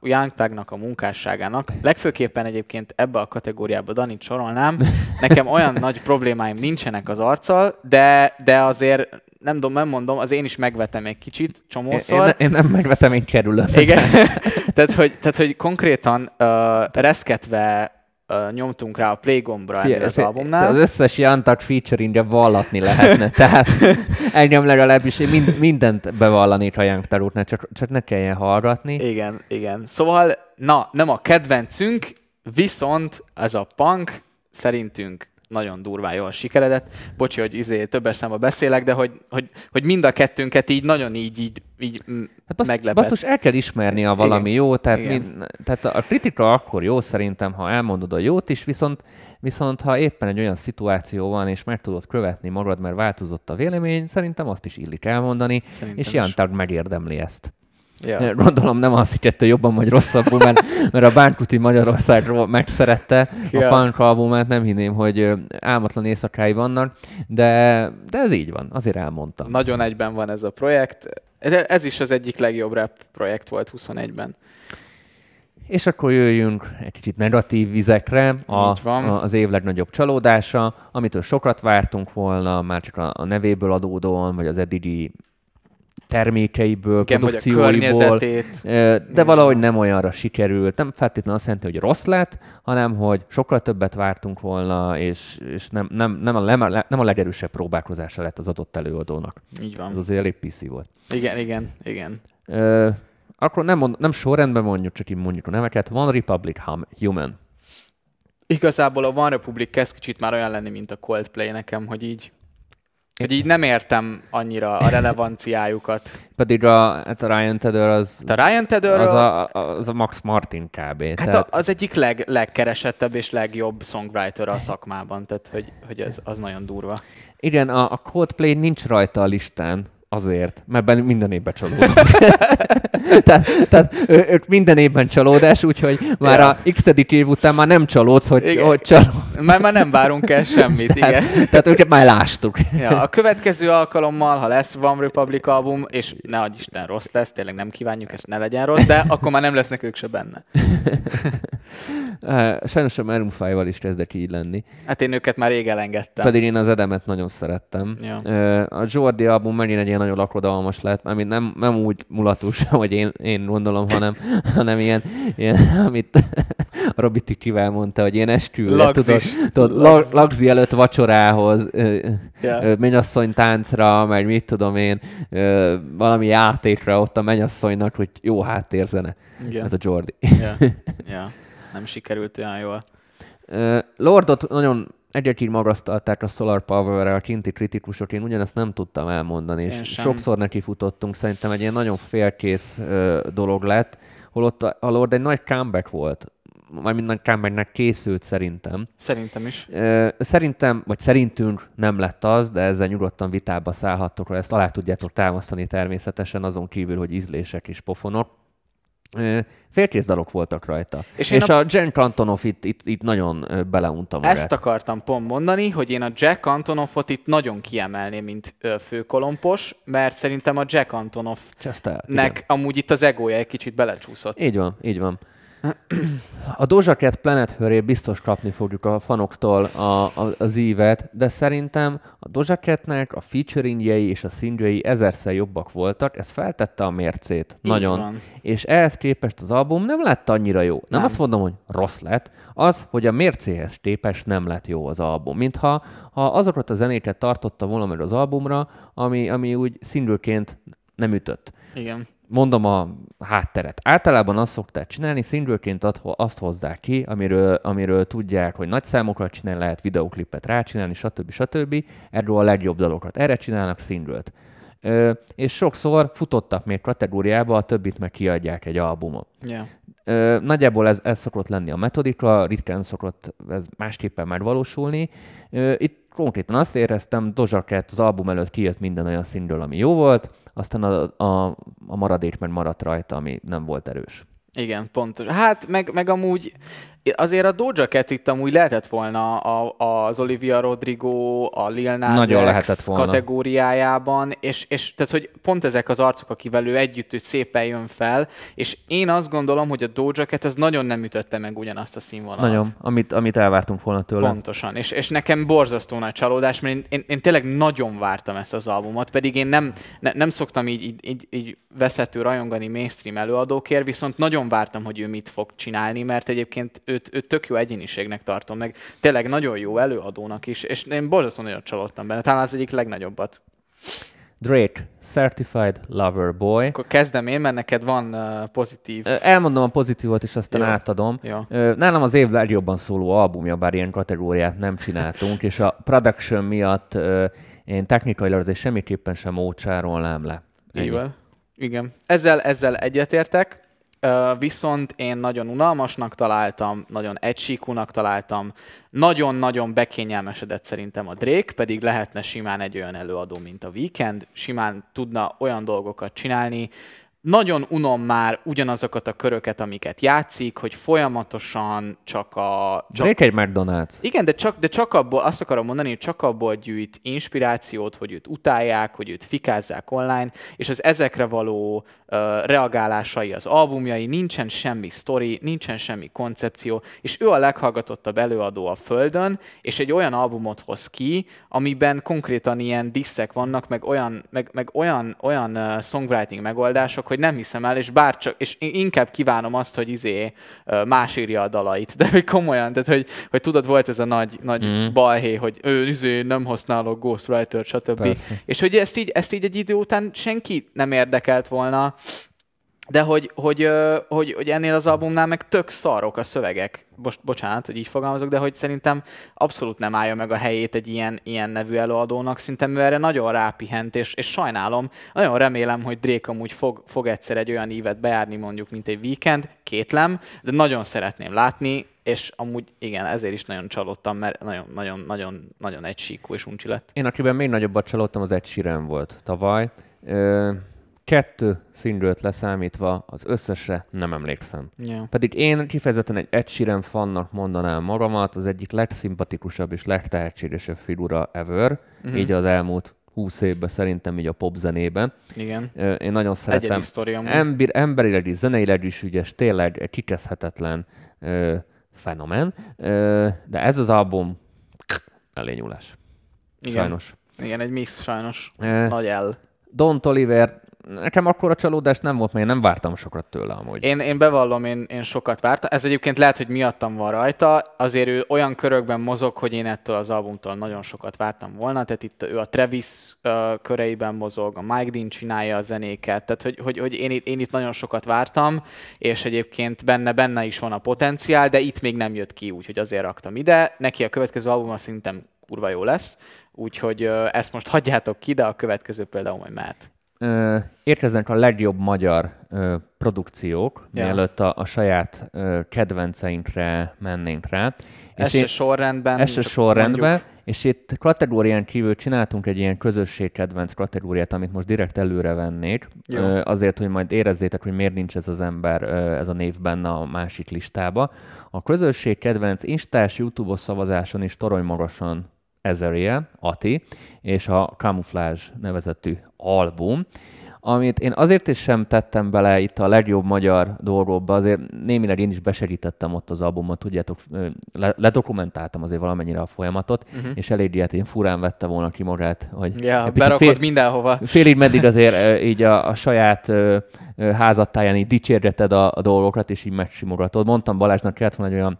Speaker 2: Young Tagnak a munkásságának. Legfőképpen egyébként ebbe a kategóriába Danit sorolnám. Nekem olyan <laughs> nagy problémáim nincsenek az arccal, de, de azért nem tudom, nem mondom, az én is megvetem egy kicsit, csomószor.
Speaker 1: Én, én nem megvetem, én kerülöm.
Speaker 2: Igen. <laughs> tehát, hogy, tehát, hogy konkrétan uh, reszketve uh, nyomtunk rá a play gombra ennél az albumnál.
Speaker 1: Az összes Jantak featuringre vallatni lehetne, tehát <laughs> engem legalábbis mind, mindent bevallanék a Jantar útnál, csak, csak ne kelljen hallgatni.
Speaker 2: Igen, igen. Szóval, na, nem a kedvencünk, viszont ez a punk szerintünk nagyon durván jól sikeredett. Bocsi, hogy izé többes számba beszélek, de hogy, hogy, hogy mind a kettőnket így nagyon így, így, így hát basz, meglepett.
Speaker 1: Basszus, el kell ismerni a valami Igen. jó, tehát, Mi, tehát a kritika akkor jó szerintem, ha elmondod a jót is, viszont, viszont ha éppen egy olyan szituáció van, és meg tudod követni magad, mert változott a vélemény, szerintem azt is illik elmondani, szerintem és Jan Tag megérdemli ezt. Ja. Gondolom nem az, hogy ettől jobban vagy rosszabbul, mert, mert a Bánkuti Magyarországról megszerette ja. a punk albumát, nem hinném, hogy álmatlan éjszakái vannak, de, de ez így van, azért elmondtam.
Speaker 2: Nagyon egyben van ez a projekt. Ez is az egyik legjobb rap projekt volt 21-ben.
Speaker 1: És akkor jöjjünk egy kicsit negatív vizekre, a, van. a, az év legnagyobb csalódása, amitől sokat vártunk volna, már csak a, a nevéből adódóan, vagy az eddigi termékeiből, Igen, produkcióiból, de valahogy nem olyanra sikerült. Nem feltétlenül azt jelenti, hogy rossz lett, hanem hogy sokkal többet vártunk volna, és, és nem, nem, nem, a, nem a legerősebb próbálkozása lett az adott előadónak.
Speaker 2: Így van.
Speaker 1: Ez azért elég piszi volt.
Speaker 2: Igen, igen, igen.
Speaker 1: Ö, akkor nem, mond, nem sorrendben mondjuk, csak így mondjuk a neveket. One Republic Human.
Speaker 2: Igazából a One Republic kezd kicsit már olyan lenni, mint a Coldplay nekem, hogy így hogy így nem értem annyira a relevanciájukat.
Speaker 1: Pedig a, hát a Ryan Tedder az...
Speaker 2: A Ryan Tedder
Speaker 1: az, a, az a Max Martin kb. Hát
Speaker 2: tehát... az egyik leg, legkeresettebb és legjobb songwriter a szakmában, tehát hogy, hogy ez az nagyon durva.
Speaker 1: Igen, a, a Coldplay nincs rajta a listán, Azért, mert minden évben csalódok. <laughs> tehát, tehát ő, ők minden évben csalódás, úgyhogy már ja. a x év után már nem csalódsz, hogy, igen. hogy csalódsz.
Speaker 2: Már, már nem várunk el semmit,
Speaker 1: tehát,
Speaker 2: igen.
Speaker 1: Tehát őket már lástuk.
Speaker 2: ja, a következő alkalommal, ha lesz One Republic album, és ne adj Isten rossz lesz, tényleg nem kívánjuk, ezt ne legyen rossz, de akkor már nem lesznek ők se benne. <laughs>
Speaker 1: Sajnos a Maroon 5 is kezdek így lenni.
Speaker 2: Hát én őket már rég elengedtem.
Speaker 1: Pedig én az Edemet nagyon szerettem. Ja. A Jordi album megint egy ilyen nagyon lakodalmas lett, amit nem, nem úgy mulatus, <laughs> hogy én, én gondolom, hanem, <laughs> hanem ilyen, ilyen amit a <laughs> Robi Tikivel mondta, hogy ilyen esküvőre, tudod, tudod Lagzi. lagzi előtt vacsorához, yeah. mennyasszony táncra, meg mit tudom én, valami játékra ott a mennyasszonynak, hogy jó háttérzene. Igen. Ez a Jordi.
Speaker 2: Yeah. Yeah. Nem sikerült olyan jól.
Speaker 1: Lordot nagyon egyetlen magasztalták a Solar Power-re a kinti kritikusok, én ugyanezt nem tudtam elmondani, és sokszor neki futottunk, szerintem egy ilyen nagyon félkész ö, dolog lett, holott a, a Lord egy nagy comeback volt. Majd nagy Cameronnek készült szerintem.
Speaker 2: Szerintem is.
Speaker 1: Szerintem, vagy szerintünk nem lett az, de ezzel nyugodtan vitába szállhattok, ezt alá tudjátok támasztani természetesen, azon kívül, hogy ízlések és pofonok félkész dalok voltak rajta. És, és a... a Jack Antonoff itt, itt, itt nagyon beleunta magát.
Speaker 2: Ezt akartam pont mondani, hogy én a Jack Antonoffot itt nagyon kiemelném, mint főkolompos, mert szerintem a Jack Antonoffnek amúgy itt az egója egy kicsit belecsúszott.
Speaker 1: Így van, így van. A Doja Cat Planet höré biztos kapni fogjuk a fanoktól a, a, az ívet, de szerintem a Doja Catnek a featuringjei és a színjei ezerszer jobbak voltak, ez feltette a mércét. Így nagyon. Van. És ehhez képest az album nem lett annyira jó. Nem, nem azt mondom, hogy rossz lett, az, hogy a mércéhez képest nem lett jó az album. Mintha ha azokat a zenéket tartotta volna meg az albumra, ami, ami úgy szindőként nem ütött.
Speaker 2: Igen
Speaker 1: mondom a hátteret. Általában azt szokták csinálni, szingleként azt hozzák ki, amiről, amiről tudják, hogy nagy számokat csinálni, lehet videoklipet rácsinálni, stb. stb. Erről a legjobb dalokat. Erre csinálnak szinglet. Ö, és sokszor futottak még kategóriába, a többit meg kiadják egy albumon.
Speaker 2: Yeah.
Speaker 1: Ö, nagyjából ez, ez szokott lenni a metodika, ritkán szokott ez másképpen megvalósulni. Ö, itt konkrétan azt éreztem, Doja Cat az album előtt kijött minden olyan színről, ami jó volt, aztán a, a, a maradék meg maradt rajta, ami nem volt erős.
Speaker 2: Igen, pontos. Hát meg, meg amúgy azért a Doja Cat itt amúgy lehetett volna a, az Olivia Rodrigo, a Lil Nas X kategóriájában, és, és tehát, hogy pont ezek az arcok, akivel ő együtt ő szépen jön fel, és én azt gondolom, hogy a Doja Cat ez nagyon nem ütötte meg ugyanazt a színvonalat.
Speaker 1: Nagyon, amit, amit elvártunk volna tőle.
Speaker 2: Pontosan, és, és nekem borzasztó nagy csalódás, mert én, én, én tényleg nagyon vártam ezt az albumot, pedig én nem, ne, nem szoktam így, így, így, így veszető rajongani mainstream előadókért, viszont nagyon vártam, hogy ő mit fog csinálni, mert egyébként ő őt, őt tök jó egyéniségnek tartom, meg tényleg nagyon jó előadónak is, és én borzasztóan nagyon csalódtam benne, talán az egyik legnagyobbat.
Speaker 1: Drake, Certified Lover Boy.
Speaker 2: Akkor kezdem én, mert neked van uh, pozitív.
Speaker 1: Elmondom a pozitívot, és aztán Jó. átadom.
Speaker 2: Jó.
Speaker 1: Nálam az év legjobban szóló albumja, bár ilyen kategóriát nem csináltunk, és a production miatt uh, én technikailag azért semmiképpen sem ócsárolnám le.
Speaker 2: Igen. Igen. Ezzel, ezzel egyetértek viszont én nagyon unalmasnak találtam, nagyon egysíkúnak találtam, nagyon-nagyon bekényelmesedett szerintem a Drake, pedig lehetne simán egy olyan előadó, mint a Weekend, simán tudna olyan dolgokat csinálni, nagyon unom már ugyanazokat a köröket, amiket játszik, hogy folyamatosan csak a...
Speaker 1: Csak... Drake egy McDonald's.
Speaker 2: Igen, de csak, de csak abból, azt akarom mondani, hogy csak abból gyűjt inspirációt, hogy őt utálják, hogy őt fikázzák online, és az ezekre való uh, reagálásai, az albumjai, nincsen semmi sztori, nincsen semmi koncepció, és ő a leghallgatottabb előadó a Földön, és egy olyan albumot hoz ki, amiben konkrétan ilyen disszek vannak, meg olyan, meg, meg olyan, olyan uh, songwriting megoldások, hogy nem hiszem el, és bárcsak, és inkább kívánom azt, hogy izé más írja a dalait, de hogy komolyan, tehát hogy, hogy tudod, volt ez a nagy, nagy mm. balhé, hogy ő izé nem használok Ghostwriter, stb. Persze. És hogy ezt így, ezt így egy idő után senki nem érdekelt volna, de hogy, hogy, hogy, hogy ennél az albumnál meg tök szarok a szövegek. Most bocsánat, hogy így fogalmazok, de hogy szerintem abszolút nem állja meg a helyét egy ilyen, ilyen nevű előadónak. Szerintem ő erre nagyon rápihent, és, és sajnálom, nagyon remélem, hogy Drake amúgy fog, fog egyszer egy olyan ívet bejárni mondjuk, mint egy weekend, kétlem, de nagyon szeretném látni, és amúgy igen, ezért is nagyon csalódtam, mert nagyon, nagyon, nagyon, nagyon egysíkú és uncsi lett.
Speaker 1: Én, akiben még nagyobbat csalódtam, az egy Sheeran volt tavaly. Ö- kettő szinglet leszámítva az összesre nem emlékszem.
Speaker 2: Yeah.
Speaker 1: Pedig én kifejezetten egy Ed Sheeran fannak mondanám magamat, az egyik legszimpatikusabb és legtehetségesebb figura ever, uh-huh. így az elmúlt 20 évben szerintem így a popzenében.
Speaker 2: Igen.
Speaker 1: Én nagyon szeretem. Ember, emberileg is, zeneileg is ügyes, tényleg egy kikezdhetetlen ö, fenomen, ö, de ez az album elényúlás.
Speaker 2: Igen. Sajnos. Igen, egy mix sajnos. E, Nagy el.
Speaker 1: Don Oliver nekem akkor a csalódás nem volt, mert én nem vártam sokat tőle amúgy.
Speaker 2: Én, én bevallom, én, én sokat vártam. Ez egyébként lehet, hogy miattam van rajta. Azért ő olyan körökben mozog, hogy én ettől az albumtól nagyon sokat vártam volna. Tehát itt ő a Travis uh, köreiben mozog, a Mike Dean csinálja a zenéket. Tehát, hogy, hogy, hogy én, én itt nagyon sokat vártam, és egyébként benne, benne is van a potenciál, de itt még nem jött ki, úgyhogy azért raktam ide. Neki a következő album szerintem kurva jó lesz, úgyhogy ezt most hagyjátok ki, de a következő például majd mehet.
Speaker 1: Ö, érkeznek a legjobb magyar ö, produkciók, ja. mielőtt a, a saját ö, kedvenceinkre mennénk rá.
Speaker 2: Ez se sorrendben.
Speaker 1: Ez se sorrendben, mondjuk. és itt kategórián kívül csináltunk egy ilyen közösségkedvenc kategóriát, amit most direkt előre vennék, ö, azért, hogy majd érezzétek, hogy miért nincs ez az ember, ö, ez a név benne a másik listába. A közösségkedvenc Instás, YouTube-os szavazáson is torony magasan Ezeria, Ati, és a Camouflage nevezetű album, amit én azért is sem tettem bele itt a legjobb magyar dolgokba, azért némileg én is besegítettem ott az albumot, tudjátok, ledokumentáltam azért valamennyire a folyamatot, uh-huh. és elég ilyet én furán vette volna ki magát, hogy
Speaker 2: ja, berakod fél, mindenhova.
Speaker 1: Félig meddig azért így a, a saját házattáján így dicsérgeted a, a dolgokat, és így megsimogatod. Mondtam Balázsnak, kellett volna egy olyan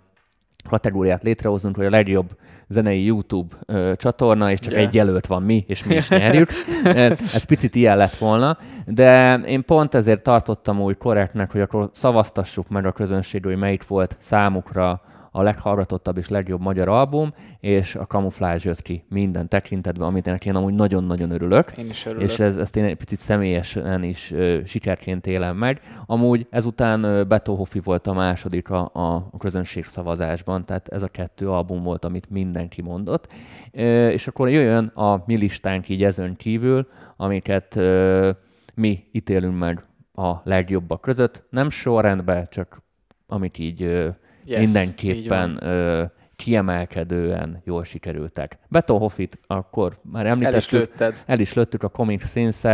Speaker 1: kategóriát létrehoznunk, hogy a legjobb zenei YouTube ö, csatorna, és csak yeah. egy jelölt van mi, és mi is nyerjük. <laughs> Ez picit ilyen lett volna, de én pont ezért tartottam úgy korrektnek, hogy akkor szavaztassuk meg a közönség, hogy melyik volt számukra a leghallgatottabb és legjobb magyar album, és a Camouflage jött ki minden tekintetben, amit ennek én amúgy nagyon-nagyon örülök.
Speaker 2: Én is örülök.
Speaker 1: És ez, ezt én egy picit személyesen is uh, sikerként élem meg. Amúgy ezután Hoffi volt a második a, a, a közönség szavazásban, tehát ez a kettő album volt, amit mindenki mondott. Uh, és akkor jöjjön a mi listánk így ezen kívül, amiket uh, mi ítélünk meg a legjobbak között. Nem sorrendben, csak amik így yes, mindenképpen ö, kiemelkedően jól sikerültek. Beto Hoffit akkor már említettük. El is lőtted. El is lőttük a Comic sins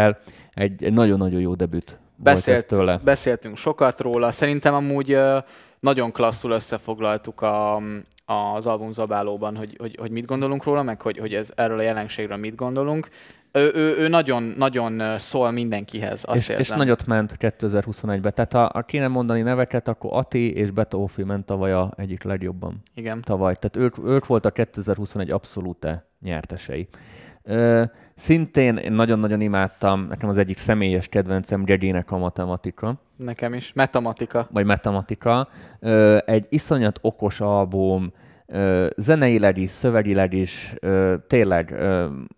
Speaker 1: egy, egy nagyon-nagyon jó debüt Beszélt, tőle.
Speaker 2: Beszéltünk sokat róla. Szerintem amúgy nagyon klasszul összefoglaltuk a, az album zabálóban, hogy, hogy, hogy mit gondolunk róla, meg hogy, hogy ez erről a jelenségről mit gondolunk ő, ő, ő nagyon, nagyon szól mindenkihez, azt
Speaker 1: és, érzem. És nagyot ment 2021-be. Tehát ha, ha kéne mondani neveket, akkor Ati és Betófi ment tavaly a egyik legjobban.
Speaker 2: Igen.
Speaker 1: Tavaly. Tehát ők, ők voltak 2021 abszolút nyertesei. Ö, szintén én nagyon-nagyon imádtam, nekem az egyik személyes kedvencem Gegének a matematika.
Speaker 2: Nekem is. Matematika.
Speaker 1: Vagy matematika. Ö, egy iszonyat okos album, zeneileg is, szövegileg is tényleg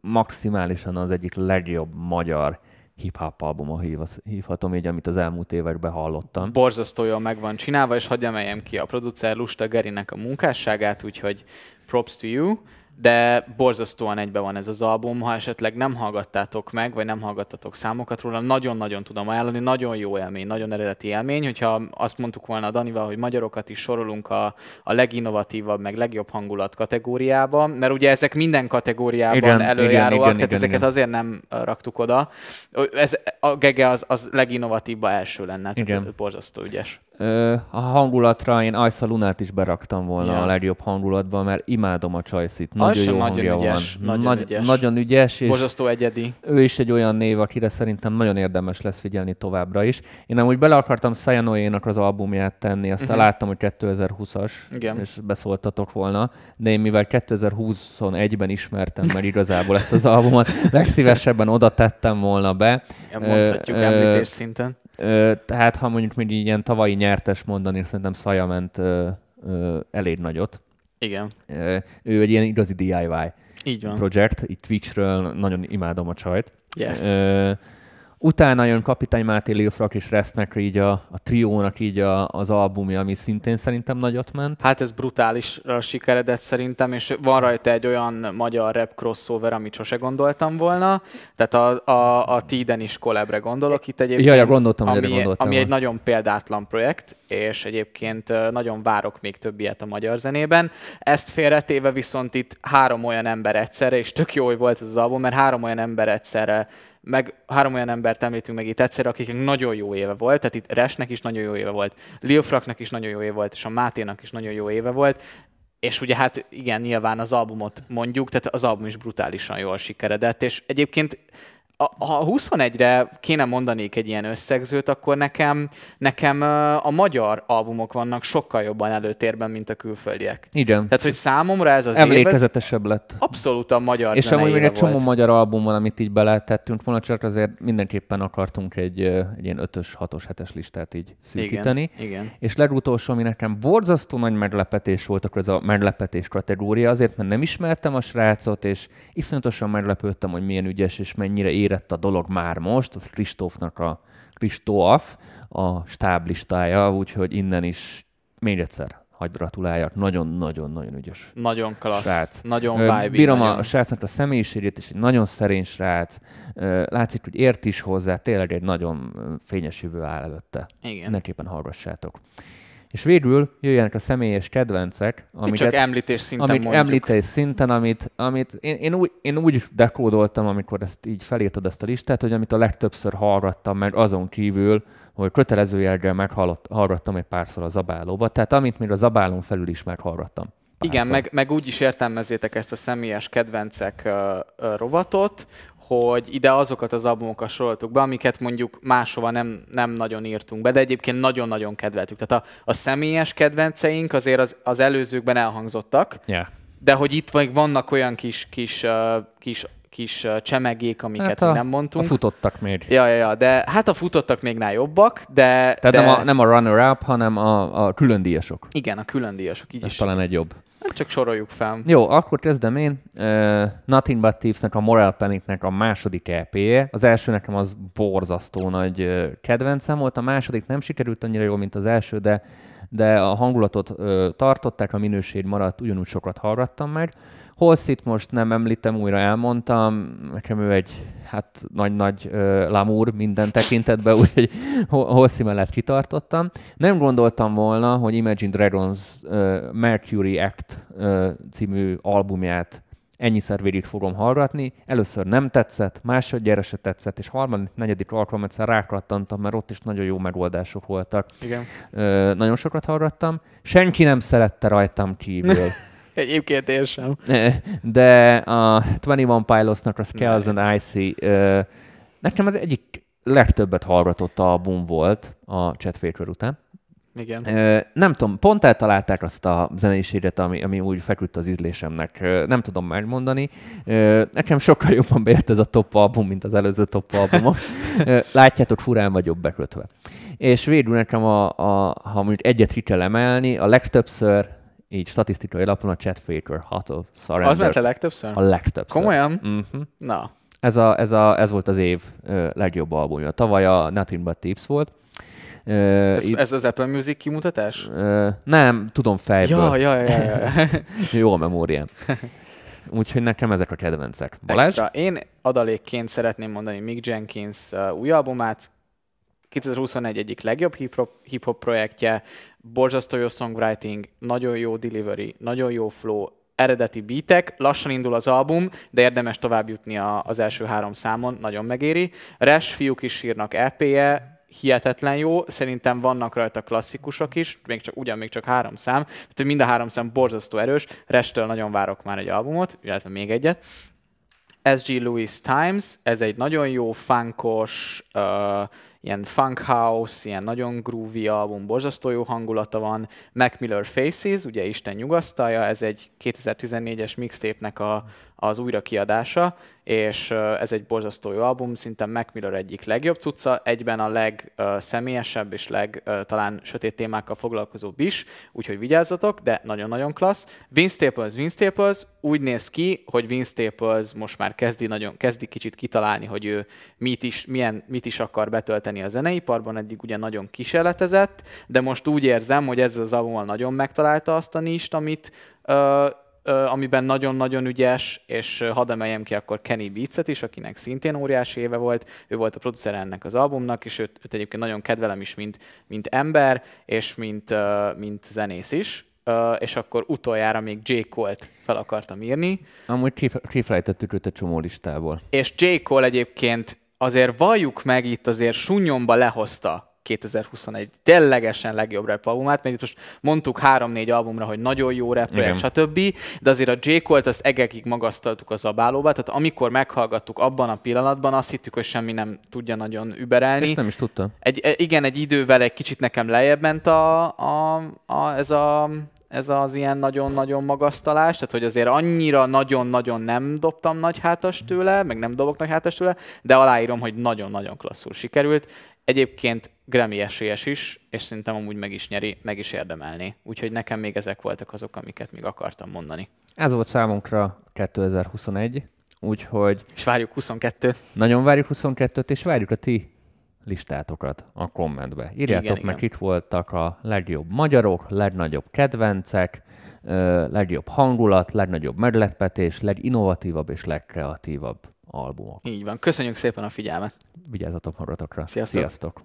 Speaker 1: maximálisan az egyik legjobb magyar hip-hop album, hívhatom így, amit az elmúlt években hallottam.
Speaker 2: Borzasztó jól meg van csinálva, és hagyj emeljem ki a producer Lusta Gerinek a munkásságát, úgyhogy props to you de borzasztóan egybe van ez az album, ha esetleg nem hallgattátok meg, vagy nem hallgattatok számokat róla, nagyon-nagyon tudom ajánlani, nagyon jó élmény, nagyon eredeti élmény, hogyha azt mondtuk volna a Danival, hogy magyarokat is sorolunk a, a leginnovatívabb, meg legjobb hangulat kategóriába, mert ugye ezek minden kategóriában igen, előjáróak, igen, igen, tehát igen, ezeket igen. azért nem raktuk oda. Ez, a Gege az, az leginnovatív első lenne, tehát igen. borzasztó ügyes
Speaker 1: a hangulatra én Ajsza Lunát is beraktam volna ja. a legjobb hangulatba, mert imádom a Csajszit. Nagyon jó nagyon hangja ügyes, van. Nagyon, Nagy, ügyes. nagyon ügyes.
Speaker 2: És Borzasztó egyedi.
Speaker 1: Ő is egy olyan név, akire szerintem nagyon érdemes lesz figyelni továbbra is. Én amúgy bele akartam Sayanoénak az albumját tenni, aztán uh-huh. láttam, hogy 2020-as, Igen. és beszóltatok volna, de én mivel 2021-ben ismertem meg igazából ezt az albumot, <laughs> legszívesebben oda tettem volna be.
Speaker 2: Ja, mondhatjuk uh, említés szinten
Speaker 1: Ö, tehát ha mondjuk még ilyen tavalyi nyertes mondani, szerintem Szaja ment elég nagyot.
Speaker 2: Igen.
Speaker 1: Ő egy ilyen igazi DIY
Speaker 2: Így van.
Speaker 1: projekt, itt Twitchről nagyon imádom a csajt.
Speaker 2: Yes.
Speaker 1: Utána jön Kapitány Máté Lilfrak és Resznek így a, a triónak így a, az albumja, ami szintén szerintem nagyot ment.
Speaker 2: Hát ez brutálisra sikeredett szerintem, és van rajta egy olyan magyar rap crossover, amit sose gondoltam volna. Tehát a, a, a Tiden is kolebre gondolok itt egyébként.
Speaker 1: Ja, ja gondoltam,
Speaker 2: ami,
Speaker 1: gondoltam.
Speaker 2: Ami egy nagyon példátlan projekt, és egyébként nagyon várok még több ilyet a magyar zenében. Ezt félretéve viszont itt három olyan ember egyszerre, és tök jó hogy volt ez az album, mert három olyan ember egyszerre meg három olyan embert említünk meg itt egyszer, akiknek nagyon jó éve volt, tehát itt Resnek is nagyon jó éve volt, Lil Fraknak is nagyon jó éve volt, és a Máténak is nagyon jó éve volt, és ugye hát igen, nyilván az albumot mondjuk, tehát az album is brutálisan jól sikeredett, és egyébként ha 21-re kéne mondanék egy ilyen összegzőt, akkor nekem, nekem a magyar albumok vannak sokkal jobban előtérben, mint a külföldiek.
Speaker 1: Igen.
Speaker 2: Tehát, hogy számomra ez az
Speaker 1: Emlékezetesebb
Speaker 2: év,
Speaker 1: lett.
Speaker 2: Abszolút a magyar
Speaker 1: És amúgy még egy csomó magyar album van, amit így beletettünk volna, csak azért mindenképpen akartunk egy, egy ilyen 5-ös, 6-os, 7-es listát így szűkíteni.
Speaker 2: Igen, igen.
Speaker 1: És legutolsó, ami nekem borzasztó nagy meglepetés volt, akkor ez a meglepetés kategória, azért, mert nem ismertem a srácot, és iszonyatosan meglepődtem, hogy milyen ügyes és mennyire érett a dolog már most, az Kristófnak a Kristóf, a stáblistája, úgyhogy innen is még egyszer hagy gratuláljak, nagyon-nagyon-nagyon ügyes.
Speaker 2: Nagyon klassz, srác. nagyon vibe
Speaker 1: Bírom
Speaker 2: nagyon.
Speaker 1: a srácnak a személyiségét, és egy nagyon szerény srác. Látszik, hogy ért is hozzá, tényleg egy nagyon fényes jövő áll előtte. Igen. Mindenképpen hallgassátok. És végül jöjjenek a személyes kedvencek,
Speaker 2: amiket, csak említés szinten amit mondjuk.
Speaker 1: említés szinten, amit, amit én, én, úgy, én úgy dekódoltam, amikor ezt így felírtad ezt a listát, hogy amit a legtöbbször hallgattam meg azon kívül, hogy kötelező jelgel meghallgattam egy párszor a zabálóba, tehát amit még a zabálón felül is meghallgattam.
Speaker 2: Párszor. Igen, meg, meg úgy is értelmezzétek ezt a személyes kedvencek uh, uh, rovatot, hogy ide azokat az albumokat soroltuk be, amiket mondjuk máshova nem, nem nagyon írtunk be, de egyébként nagyon-nagyon kedveltük. Tehát a, a személyes kedvenceink azért az, az előzőkben elhangzottak,
Speaker 1: yeah.
Speaker 2: de hogy itt vagy vannak olyan kis, kis, uh, kis kis csemegék, amiket hát a, nem mondtunk.
Speaker 1: A futottak még.
Speaker 2: Ja, ja, ja, de hát a futottak még nál jobbak, de...
Speaker 1: Tehát
Speaker 2: de...
Speaker 1: Nem, a, nem a runner-up, hanem a, a külön díjasok.
Speaker 2: Igen, a külön díjasok, így
Speaker 1: Ez
Speaker 2: is.
Speaker 1: talán egy jobb.
Speaker 2: Hát csak soroljuk fel.
Speaker 1: Jó, akkor kezdem én. Uh, Nothing But Thieves-nek, a Moral Panic-nek a második EP-je. Az első nekem az borzasztó nagy kedvencem volt, a második nem sikerült annyira jól, mint az első, de de a hangulatot uh, tartották, a minőség maradt, ugyanúgy sokat hallgattam meg. Holszit most nem említem, újra elmondtam, nekem ő egy hát nagy-nagy uh, lamúr minden tekintetben, <laughs> úgyhogy Holszi mellett kitartottam. Nem gondoltam volna, hogy Imagine Dragons uh, Mercury Act uh, című albumját ennyiszer végig fogom hallgatni. Először nem tetszett, másodjára se tetszett, és harmadik, negyedik alkalommal egyszer rákattantam, mert ott is nagyon jó megoldások voltak.
Speaker 2: Igen.
Speaker 1: Ö, nagyon sokat hallgattam. Senki nem szerette rajtam kívül. <laughs>
Speaker 2: Egyébként én sem.
Speaker 1: De a 21 Pilotsnak a Scales and Icy nekem az egyik legtöbbet hallgatott album volt a Chat Faker után.
Speaker 2: Igen.
Speaker 1: Nem tudom, pont eltalálták azt a zenéséget, ami, ami úgy feküdt az ízlésemnek. Nem tudom megmondani. Nekem sokkal jobban beért ez a top album, mint az előző top album. Látjátok, furán vagyok bekötve. És végül nekem, a, a, ha mondjuk egyet ki kell emelni, a legtöbbször így statisztikai alapon a Chat Faker Hustle
Speaker 2: Surrender. Az ment a legtöbbször?
Speaker 1: A legtöbbször.
Speaker 2: Komolyan? Uh-huh. Na.
Speaker 1: Ez, a, ez, a, ez volt az év legjobb albumja. Tavaly a Nothing But Tips volt.
Speaker 2: Uh, ez, itt, ez az Apple Music kimutatás?
Speaker 1: Uh, nem, tudom fejből.
Speaker 2: Ja, ja, ja. ja, ja. <laughs>
Speaker 1: Jó a memóriám. <laughs> Úgyhogy nekem ezek a kedvencek. Balázs? Extra.
Speaker 2: Én adalékként szeretném mondani Mick Jenkins új albumát, 2021 egyik legjobb hip-hop, hip-hop projektje, borzasztó jó songwriting, nagyon jó delivery, nagyon jó flow, eredeti beatek, lassan indul az album, de érdemes tovább jutni a, az első három számon, nagyon megéri. Res fiúk is írnak EP-je, hihetetlen jó, szerintem vannak rajta klasszikusok is, még csak, ugyan még csak három szám, tehát mind a három szám borzasztó erős, Restől nagyon várok már egy albumot, illetve még egyet. SG Lewis Times, ez egy nagyon jó, funkos, uh, ilyen funk house, ilyen nagyon groovy album, borzasztó jó hangulata van. Mac Miller Faces, ugye Isten nyugasztalja, ez egy 2014-es mixtape-nek a, az újrakiadása, és ez egy borzasztó jó album, szinte Mac Miller egyik legjobb cucca, egyben a legszemélyesebb és leg talán sötét témákkal foglalkozóbb is, úgyhogy vigyázzatok, de nagyon-nagyon klassz. Vince Staples, Vince Staples úgy néz ki, hogy Vince Staples most már kezdi, nagyon, kezdi kicsit kitalálni, hogy ő mit is, milyen, mit is akar betölteni a zeneiparban, eddig ugye nagyon kísérletezett, de most úgy érzem, hogy ezzel az albummal nagyon megtalálta azt a nist, amit uh, amiben nagyon-nagyon ügyes, és hadd emeljem ki akkor Kenny Beats-et is, akinek szintén óriási éve volt, ő volt a producer ennek az albumnak, és őt, őt egyébként nagyon kedvelem is, mint, mint ember, és mint, mint zenész is, és akkor utoljára még J. Cole-t fel akartam írni.
Speaker 1: Amúgy kifejtettük őt a csomó listából.
Speaker 2: És J. Cole egyébként azért valljuk meg itt azért sunyomba lehozta 2021 ténylegesen legjobb rap albumát, mert itt most mondtuk három-négy albumra, hogy nagyon jó rap projekt, stb. De azért a J. Cole-t azt egekig magasztaltuk az abálóba, tehát amikor meghallgattuk abban a pillanatban, azt hittük, hogy semmi nem tudja nagyon überelni.
Speaker 1: Ezt nem is tudta.
Speaker 2: Egy, e, igen, egy idővel egy kicsit nekem lejjebb ment a, a, a, ez a ez az ilyen nagyon-nagyon magasztalás, tehát hogy azért annyira nagyon-nagyon nem dobtam nagy hátas tőle, meg nem dobok nagy hátas tőle, de aláírom, hogy nagyon-nagyon klasszul sikerült. Egyébként Grammy esélyes is, és szerintem amúgy meg is nyeri, meg is érdemelni. Úgyhogy nekem még ezek voltak azok, amiket még akartam mondani.
Speaker 1: Ez volt számunkra 2021. úgyhogy...
Speaker 2: És várjuk 22-t.
Speaker 1: Nagyon várjuk 22-t, és várjuk a ti listátokat a kommentbe. Írjátok igen, meg, igen. kik voltak a legjobb magyarok, legnagyobb kedvencek, legjobb hangulat, legnagyobb meglepetés, leginnovatívabb és legkreatívabb albumok.
Speaker 2: Így van. Köszönjük szépen a figyelmet.
Speaker 1: Vigyázzatok magatokra.
Speaker 2: Sziasztok.
Speaker 1: Sziasztok.